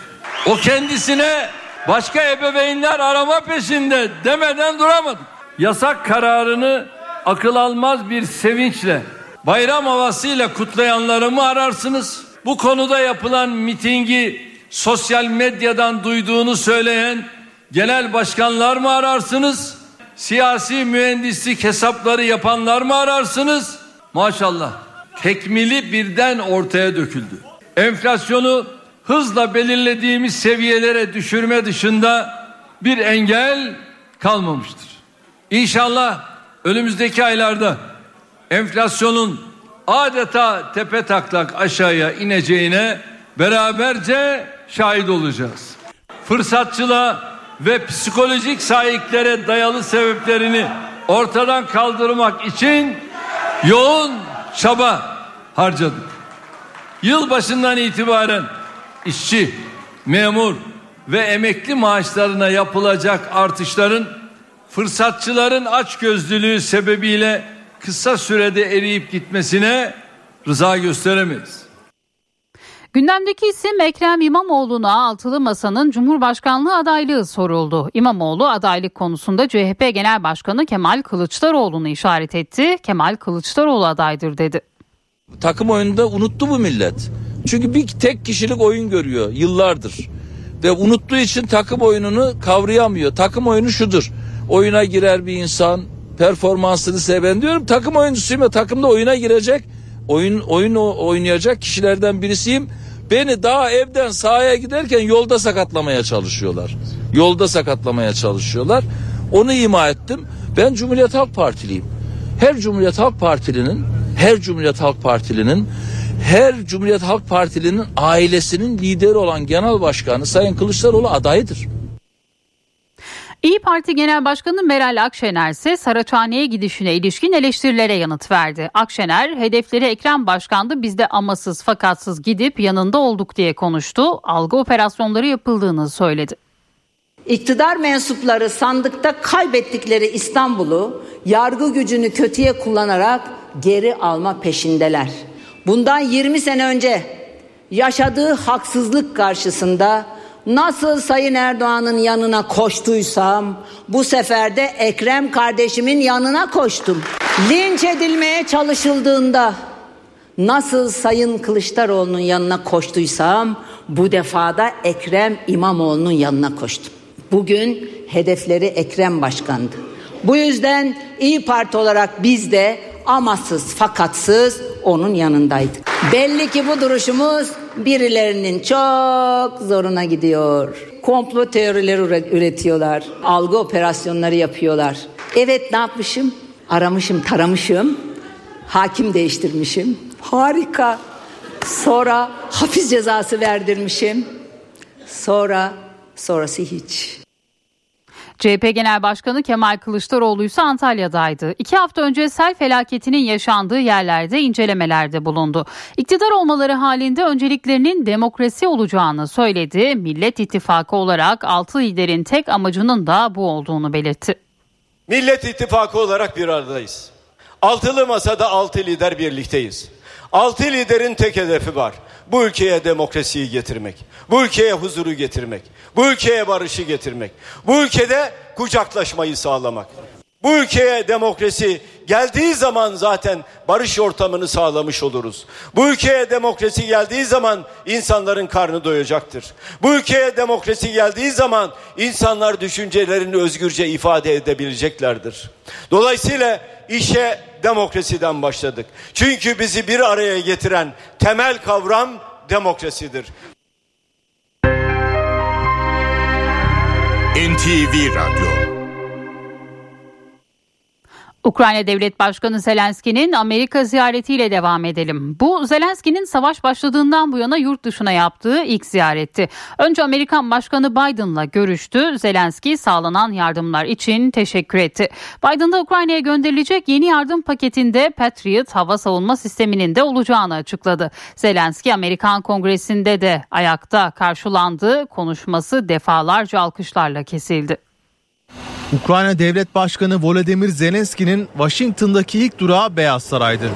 O kendisine başka ebeveynler arama peşinde demeden duramadı. Yasak kararını akıl almaz bir sevinçle bayram havasıyla kutlayanları mı ararsınız? Bu konuda yapılan mitingi sosyal medyadan duyduğunu söyleyen genel başkanlar mı ararsınız? Siyasi mühendislik hesapları yapanlar mı ararsınız? Maşallah tekmili birden ortaya döküldü enflasyonu hızla belirlediğimiz seviyelere düşürme dışında bir engel kalmamıştır. İnşallah önümüzdeki aylarda enflasyonun adeta tepe taklak aşağıya ineceğine beraberce şahit olacağız. Fırsatçılığa ve psikolojik sahiklere dayalı sebeplerini ortadan kaldırmak için yoğun çaba harcadık. Yıl başından itibaren işçi, memur ve emekli maaşlarına yapılacak artışların fırsatçıların açgözlülüğü sebebiyle kısa sürede eriyip gitmesine rıza gösteremeyiz. Gündemdeki isim Ekrem İmamoğlu'na altılı masanın Cumhurbaşkanlığı adaylığı soruldu. İmamoğlu adaylık konusunda CHP Genel Başkanı Kemal Kılıçdaroğlu'nu işaret etti. Kemal Kılıçdaroğlu adaydır dedi. Takım oyununda unuttu bu millet. Çünkü bir tek kişilik oyun görüyor yıllardır. Ve unuttuğu için takım oyununu kavrayamıyor. Takım oyunu şudur. Oyuna girer bir insan performansını seven diyorum. Takım oyuncusuyum ve takımda oyuna girecek. Oyun oyun oynayacak kişilerden birisiyim. Beni daha evden sahaya giderken yolda sakatlamaya çalışıyorlar. Yolda sakatlamaya çalışıyorlar. Onu ima ettim. Ben Cumhuriyet Halk Partiliyim. Her Cumhuriyet Halk Partilinin her Cumhuriyet Halk Partilinin her Cumhuriyet Halk Partili'nin ailesinin lideri olan genel başkanı Sayın Kılıçdaroğlu adayıdır. İyi Parti Genel Başkanı Meral Akşener ise Saraçhane'ye gidişine ilişkin eleştirilere yanıt verdi. Akşener hedefleri Ekrem Başkan'dı biz de amasız fakatsız gidip yanında olduk diye konuştu. Algı operasyonları yapıldığını söyledi. İktidar mensupları sandıkta kaybettikleri İstanbul'u yargı gücünü kötüye kullanarak geri alma peşindeler. Bundan 20 sene önce yaşadığı haksızlık karşısında nasıl Sayın Erdoğan'ın yanına koştuysam bu sefer de Ekrem kardeşimin yanına koştum. Linç edilmeye çalışıldığında nasıl Sayın Kılıçdaroğlu'nun yanına koştuysam bu defada Ekrem İmamoğlu'nun yanına koştum. Bugün hedefleri Ekrem Başkan'dı. Bu yüzden İyi Parti olarak biz de amasız fakatsız onun yanındaydık. Belli ki bu duruşumuz birilerinin çok zoruna gidiyor. Komplo teorileri üretiyorlar. Algı operasyonları yapıyorlar. Evet ne yapmışım? Aramışım, taramışım. Hakim değiştirmişim. Harika. Sonra hapis cezası verdirmişim. Sonra sonrası hiç. CHP Genel Başkanı Kemal Kılıçdaroğlu ise Antalya'daydı. İki hafta önce sel felaketinin yaşandığı yerlerde incelemelerde bulundu. İktidar olmaları halinde önceliklerinin demokrasi olacağını söyledi. Millet İttifakı olarak altı liderin tek amacının da bu olduğunu belirtti. Millet İttifakı olarak bir aradayız. Altılı masada altı lider birlikteyiz. Altı liderin tek hedefi var. Bu ülkeye demokrasiyi getirmek. Bu ülkeye huzuru getirmek. Bu ülkeye barışı getirmek. Bu ülkede kucaklaşmayı sağlamak. Bu ülkeye demokrasi geldiği zaman zaten barış ortamını sağlamış oluruz. Bu ülkeye demokrasi geldiği zaman insanların karnı doyacaktır. Bu ülkeye demokrasi geldiği zaman insanlar düşüncelerini özgürce ifade edebileceklerdir. Dolayısıyla işe demokrasiden başladık. Çünkü bizi bir araya getiren temel kavram demokrasidir. NTV Radyo Ukrayna Devlet Başkanı Zelenski'nin Amerika ziyaretiyle devam edelim. Bu Zelenski'nin savaş başladığından bu yana yurt dışına yaptığı ilk ziyaretti. Önce Amerikan Başkanı Biden'la görüştü. Zelenski sağlanan yardımlar için teşekkür etti. Biden da Ukrayna'ya gönderilecek yeni yardım paketinde Patriot hava savunma sisteminin de olacağını açıkladı. Zelenski Amerikan Kongresi'nde de ayakta karşılandı. Konuşması defalarca alkışlarla kesildi. Ukrayna Devlet Başkanı Volodymyr Zelenski'nin Washington'daki ilk durağı Beyaz Saray'dı.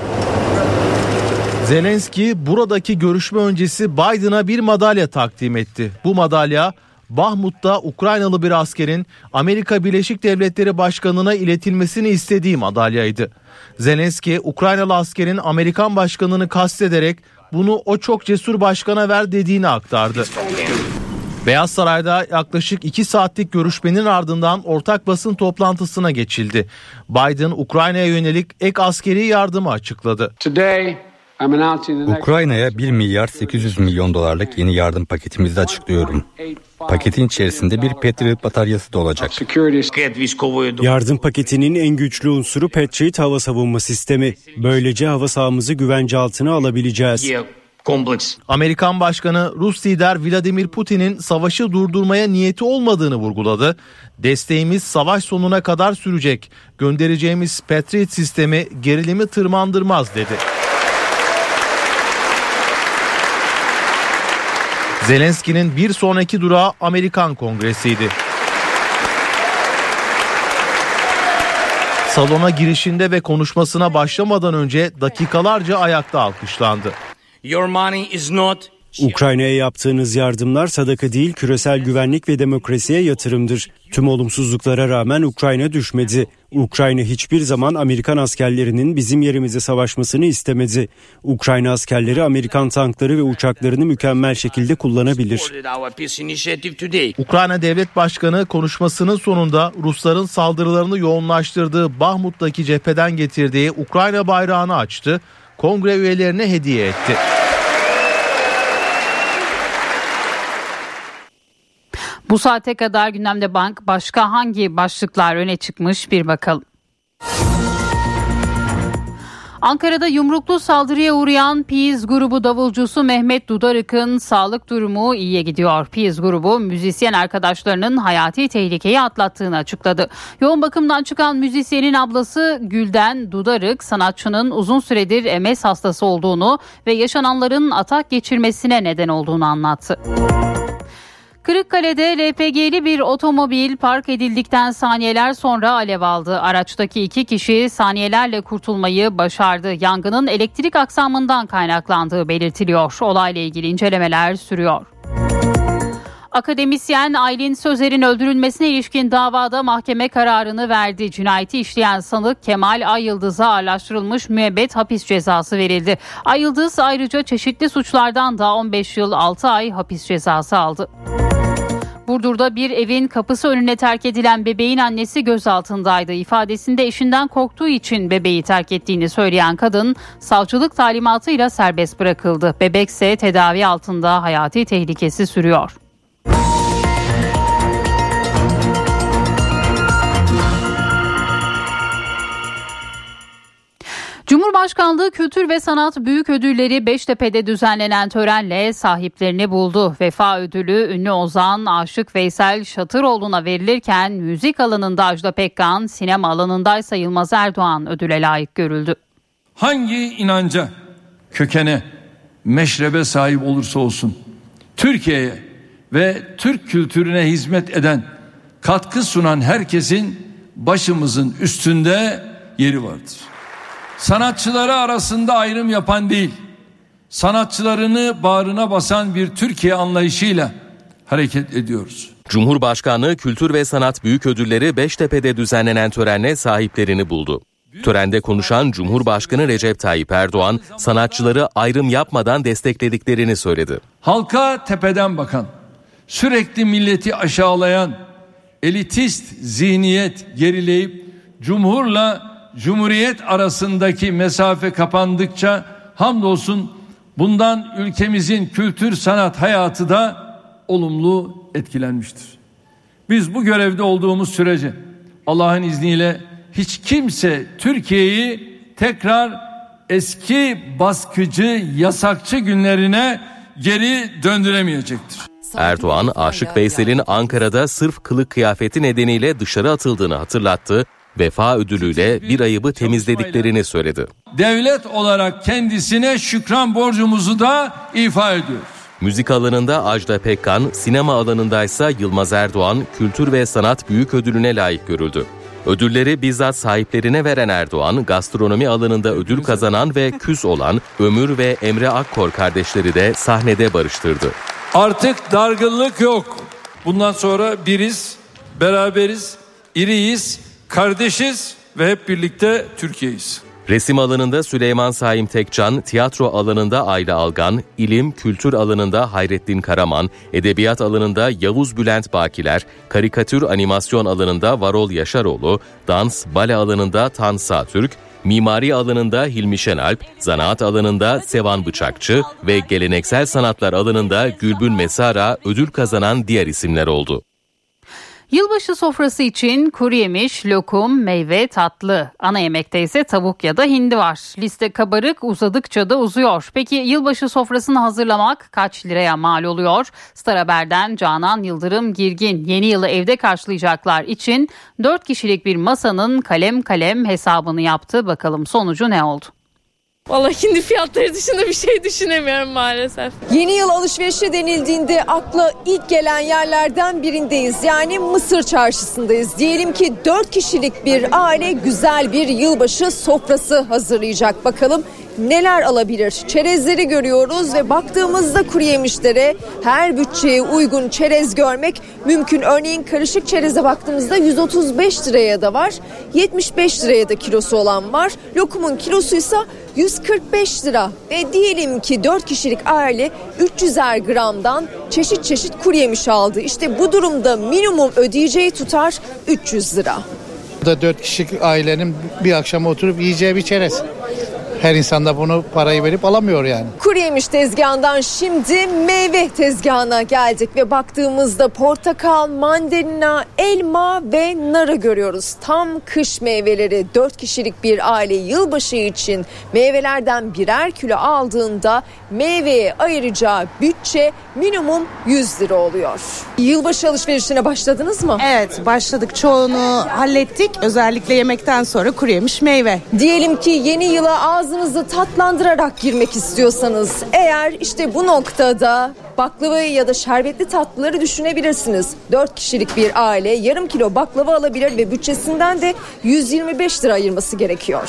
Zelenski buradaki görüşme öncesi Biden'a bir madalya takdim etti. Bu madalya Bahmut'ta Ukraynalı bir askerin Amerika Birleşik Devletleri Başkanı'na iletilmesini istediği madalyaydı. Zelenski Ukraynalı askerin Amerikan başkanını kastederek bunu o çok cesur başkana ver dediğini aktardı. Beyaz Saray'da yaklaşık 2 saatlik görüşmenin ardından ortak basın toplantısına geçildi. Biden Ukrayna'ya yönelik ek askeri yardımı açıkladı. Ukrayna'ya 1 milyar 800 milyon dolarlık yeni yardım paketimizi açıklıyorum. Paketin içerisinde bir Patriot bataryası da olacak. Yardım paketinin en güçlü unsuru Patriot hava savunma sistemi. Böylece hava sahamızı güvence altına alabileceğiz. Amerikan Başkanı Rus lider Vladimir Putin'in savaşı durdurmaya niyeti olmadığını vurguladı. Desteğimiz savaş sonuna kadar sürecek. Göndereceğimiz Patriot sistemi gerilimi tırmandırmaz dedi. Zelenski'nin bir sonraki durağı Amerikan Kongresi'ydi. Salona girişinde ve konuşmasına başlamadan önce dakikalarca ayakta alkışlandı. Your money is not Ukrayna'ya yaptığınız yardımlar sadaka değil küresel güvenlik ve demokrasiye yatırımdır. Tüm olumsuzluklara rağmen Ukrayna düşmedi. Ukrayna hiçbir zaman Amerikan askerlerinin bizim yerimize savaşmasını istemedi. Ukrayna askerleri Amerikan tankları ve uçaklarını mükemmel şekilde kullanabilir. Ukrayna Devlet Başkanı konuşmasının sonunda Rusların saldırılarını yoğunlaştırdığı Bahmut'taki cepheden getirdiği Ukrayna bayrağını açtı kongre üyelerine hediye etti. Bu saate kadar gündemde bank başka hangi başlıklar öne çıkmış bir bakalım. Ankara'da yumruklu saldırıya uğrayan Piz grubu davulcusu Mehmet Dudarık'ın sağlık durumu iyiye gidiyor. Piz grubu müzisyen arkadaşlarının hayati tehlikeyi atlattığını açıkladı. Yoğun bakımdan çıkan müzisyenin ablası Gülden Dudarık sanatçının uzun süredir MS hastası olduğunu ve yaşananların atak geçirmesine neden olduğunu anlattı. Kırıkkale'de LPG'li bir otomobil park edildikten saniyeler sonra alev aldı. Araçtaki iki kişi saniyelerle kurtulmayı başardı. Yangının elektrik aksamından kaynaklandığı belirtiliyor. Olayla ilgili incelemeler sürüyor. Akademisyen Aylin Sözer'in öldürülmesine ilişkin davada mahkeme kararını verdi. Cinayeti işleyen sanık Kemal Ayıldız'a ağırlaştırılmış müebbet hapis cezası verildi. Ayıldız ayrıca çeşitli suçlardan da 15 yıl 6 ay hapis cezası aldı. Burdur'da bir evin kapısı önüne terk edilen bebeğin annesi gözaltındaydı. İfadesinde eşinden korktuğu için bebeği terk ettiğini söyleyen kadın savcılık talimatıyla serbest bırakıldı. Bebekse tedavi altında hayati tehlikesi sürüyor. Cumhurbaşkanlığı Kültür ve Sanat Büyük Ödülleri Beştepe'de düzenlenen törenle sahiplerini buldu. Vefa ödülü ünlü ozan Aşık Veysel Şatıroğlu'na verilirken müzik alanında Ajda Pekkan, sinema alanındaysa Yılmaz Erdoğan ödüle layık görüldü. Hangi inanca, kökene, meşrebe sahip olursa olsun Türkiye'ye ve Türk kültürüne hizmet eden, katkı sunan herkesin başımızın üstünde yeri vardır. Sanatçıları arasında ayrım yapan değil, sanatçılarını bağrına basan bir Türkiye anlayışıyla hareket ediyoruz. Cumhurbaşkanlığı Kültür ve Sanat Büyük Ödülleri Beştepe'de düzenlenen törenle sahiplerini buldu. Törende konuşan Cumhurbaşkanı Recep Tayyip Erdoğan, sanatçıları ayrım yapmadan desteklediklerini söyledi. Halka tepeden bakan, sürekli milleti aşağılayan, elitist zihniyet gerileyip cumhurla cumhuriyet arasındaki mesafe kapandıkça hamdolsun bundan ülkemizin kültür sanat hayatı da olumlu etkilenmiştir. Biz bu görevde olduğumuz sürece Allah'ın izniyle hiç kimse Türkiye'yi tekrar eski baskıcı, yasakçı günlerine geri döndüremeyecektir. Erdoğan, Aşık Veysel'in Ankara'da sırf kılık kıyafeti nedeniyle dışarı atıldığını hatırlattı, vefa ödülüyle bir ayıbı temizlediklerini söyledi. Devlet olarak kendisine şükran borcumuzu da ifa ediyoruz. Müzik alanında Ajda Pekkan, sinema alanındaysa Yılmaz Erdoğan Kültür ve Sanat Büyük Ödülüne layık görüldü. Ödülleri bizzat sahiplerine veren Erdoğan, gastronomi alanında ödül kazanan ve küs olan Ömür ve Emre Akkor kardeşleri de sahnede barıştırdı. Artık dargınlık yok. Bundan sonra biriz, beraberiz, iriyiz, kardeşiz ve hep birlikte Türkiye'yiz. Resim alanında Süleyman Saim Tekcan, tiyatro alanında Ayla Algan, ilim, kültür alanında Hayrettin Karaman, edebiyat alanında Yavuz Bülent Bakiler, karikatür animasyon alanında Varol Yaşaroğlu, dans, bale alanında Tan Türk, mimari alanında Hilmi Şenalp, zanaat alanında Sevan Bıçakçı ve geleneksel sanatlar alanında Gülbün Mesara ödül kazanan diğer isimler oldu. Yılbaşı sofrası için kuru yemiş, lokum, meyve, tatlı. Ana yemekte ise tavuk ya da hindi var. Liste kabarık uzadıkça da uzuyor. Peki yılbaşı sofrasını hazırlamak kaç liraya mal oluyor? Star Haber'den Canan Yıldırım Girgin yeni yılı evde karşılayacaklar için 4 kişilik bir masanın kalem kalem hesabını yaptı. Bakalım sonucu ne oldu? Vallahi hindi fiyatları dışında bir şey düşünemiyorum maalesef. Yeni yıl alışverişi denildiğinde akla ilk gelen yerlerden birindeyiz. Yani Mısır çarşısındayız. Diyelim ki 4 kişilik bir aile güzel bir yılbaşı sofrası hazırlayacak. Bakalım neler alabilir? Çerezleri görüyoruz ve baktığımızda kuru yemişlere her bütçeye uygun çerez görmek mümkün. Örneğin karışık çereze baktığımızda 135 liraya da var. 75 liraya da kilosu olan var. Lokumun kilosu ise 145 lira ve diyelim ki 4 kişilik aile 300'er gramdan çeşit çeşit kuru yemiş aldı. İşte bu durumda minimum ödeyeceği tutar 300 lira. Bu da 4 kişilik ailenin bir akşam oturup yiyeceği bir çerez her insan da bunu parayı verip alamıyor yani. Kuru yemiş tezgahından şimdi meyve tezgahına geldik ve baktığımızda portakal, mandalina, elma ve narı görüyoruz. Tam kış meyveleri 4 kişilik bir aile yılbaşı için meyvelerden birer kilo aldığında meyveye ayıracağı bütçe minimum 100 lira oluyor. Yılbaşı alışverişine başladınız mı? Evet başladık çoğunu hallettik özellikle yemekten sonra kuru yemiş meyve. Diyelim ki yeni yıla ağzınızı tatlandırarak girmek istiyorsanız eğer işte bu noktada baklavayı ya da şerbetli tatlıları düşünebilirsiniz. 4 kişilik bir aile yarım kilo baklava alabilir ve bütçesinden de 125 lira ayırması gerekiyor.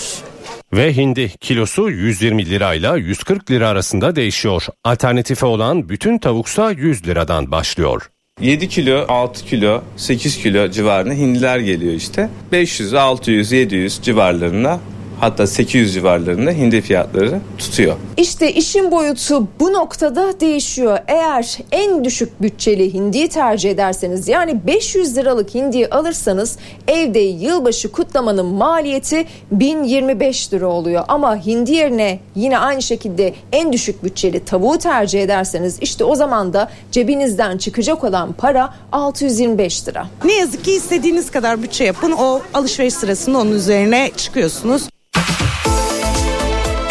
Ve hindi kilosu 120 lirayla 140 lira arasında değişiyor. Alternatifi olan bütün tavuksa 100 liradan başlıyor. 7 kilo, 6 kilo, 8 kilo civarında hindiler geliyor işte. 500, 600, 700 civarlarında hatta 800 civarlarında hindi fiyatları tutuyor. İşte işin boyutu bu noktada değişiyor. Eğer en düşük bütçeli hindiyi tercih ederseniz yani 500 liralık hindiyi alırsanız evde yılbaşı kutlamanın maliyeti 1025 lira oluyor. Ama hindi yerine yine aynı şekilde en düşük bütçeli tavuğu tercih ederseniz işte o zaman da cebinizden çıkacak olan para 625 lira. Ne yazık ki istediğiniz kadar bütçe yapın o alışveriş sırasında onun üzerine çıkıyorsunuz.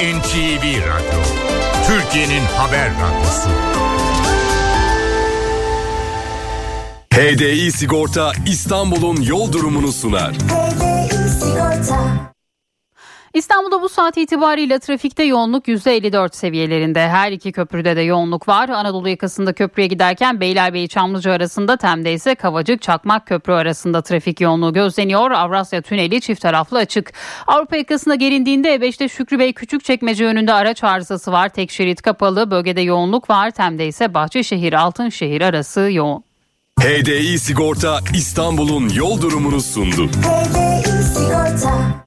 NTV Radyo, Türkiye'nin haber radyosu. HDI Sigorta İstanbul'un yol durumunu sunar. İstanbul'da bu saat itibariyle trafikte yoğunluk %54 seviyelerinde. Her iki köprüde de yoğunluk var. Anadolu yakasında köprüye giderken Beylerbeyi Çamlıca arasında Tem'de ise Kavacık Çakmak Köprü arasında trafik yoğunluğu gözleniyor. Avrasya Tüneli çift taraflı açık. Avrupa yakasına gelindiğinde E5'te Şükrü Bey Küçükçekmece önünde araç arızası var. Tek şerit kapalı. Bölgede yoğunluk var. Tem'de ise Bahçeşehir Altınşehir arası yoğun. HDI Sigorta İstanbul'un yol durumunu sundu. HDI Sigorta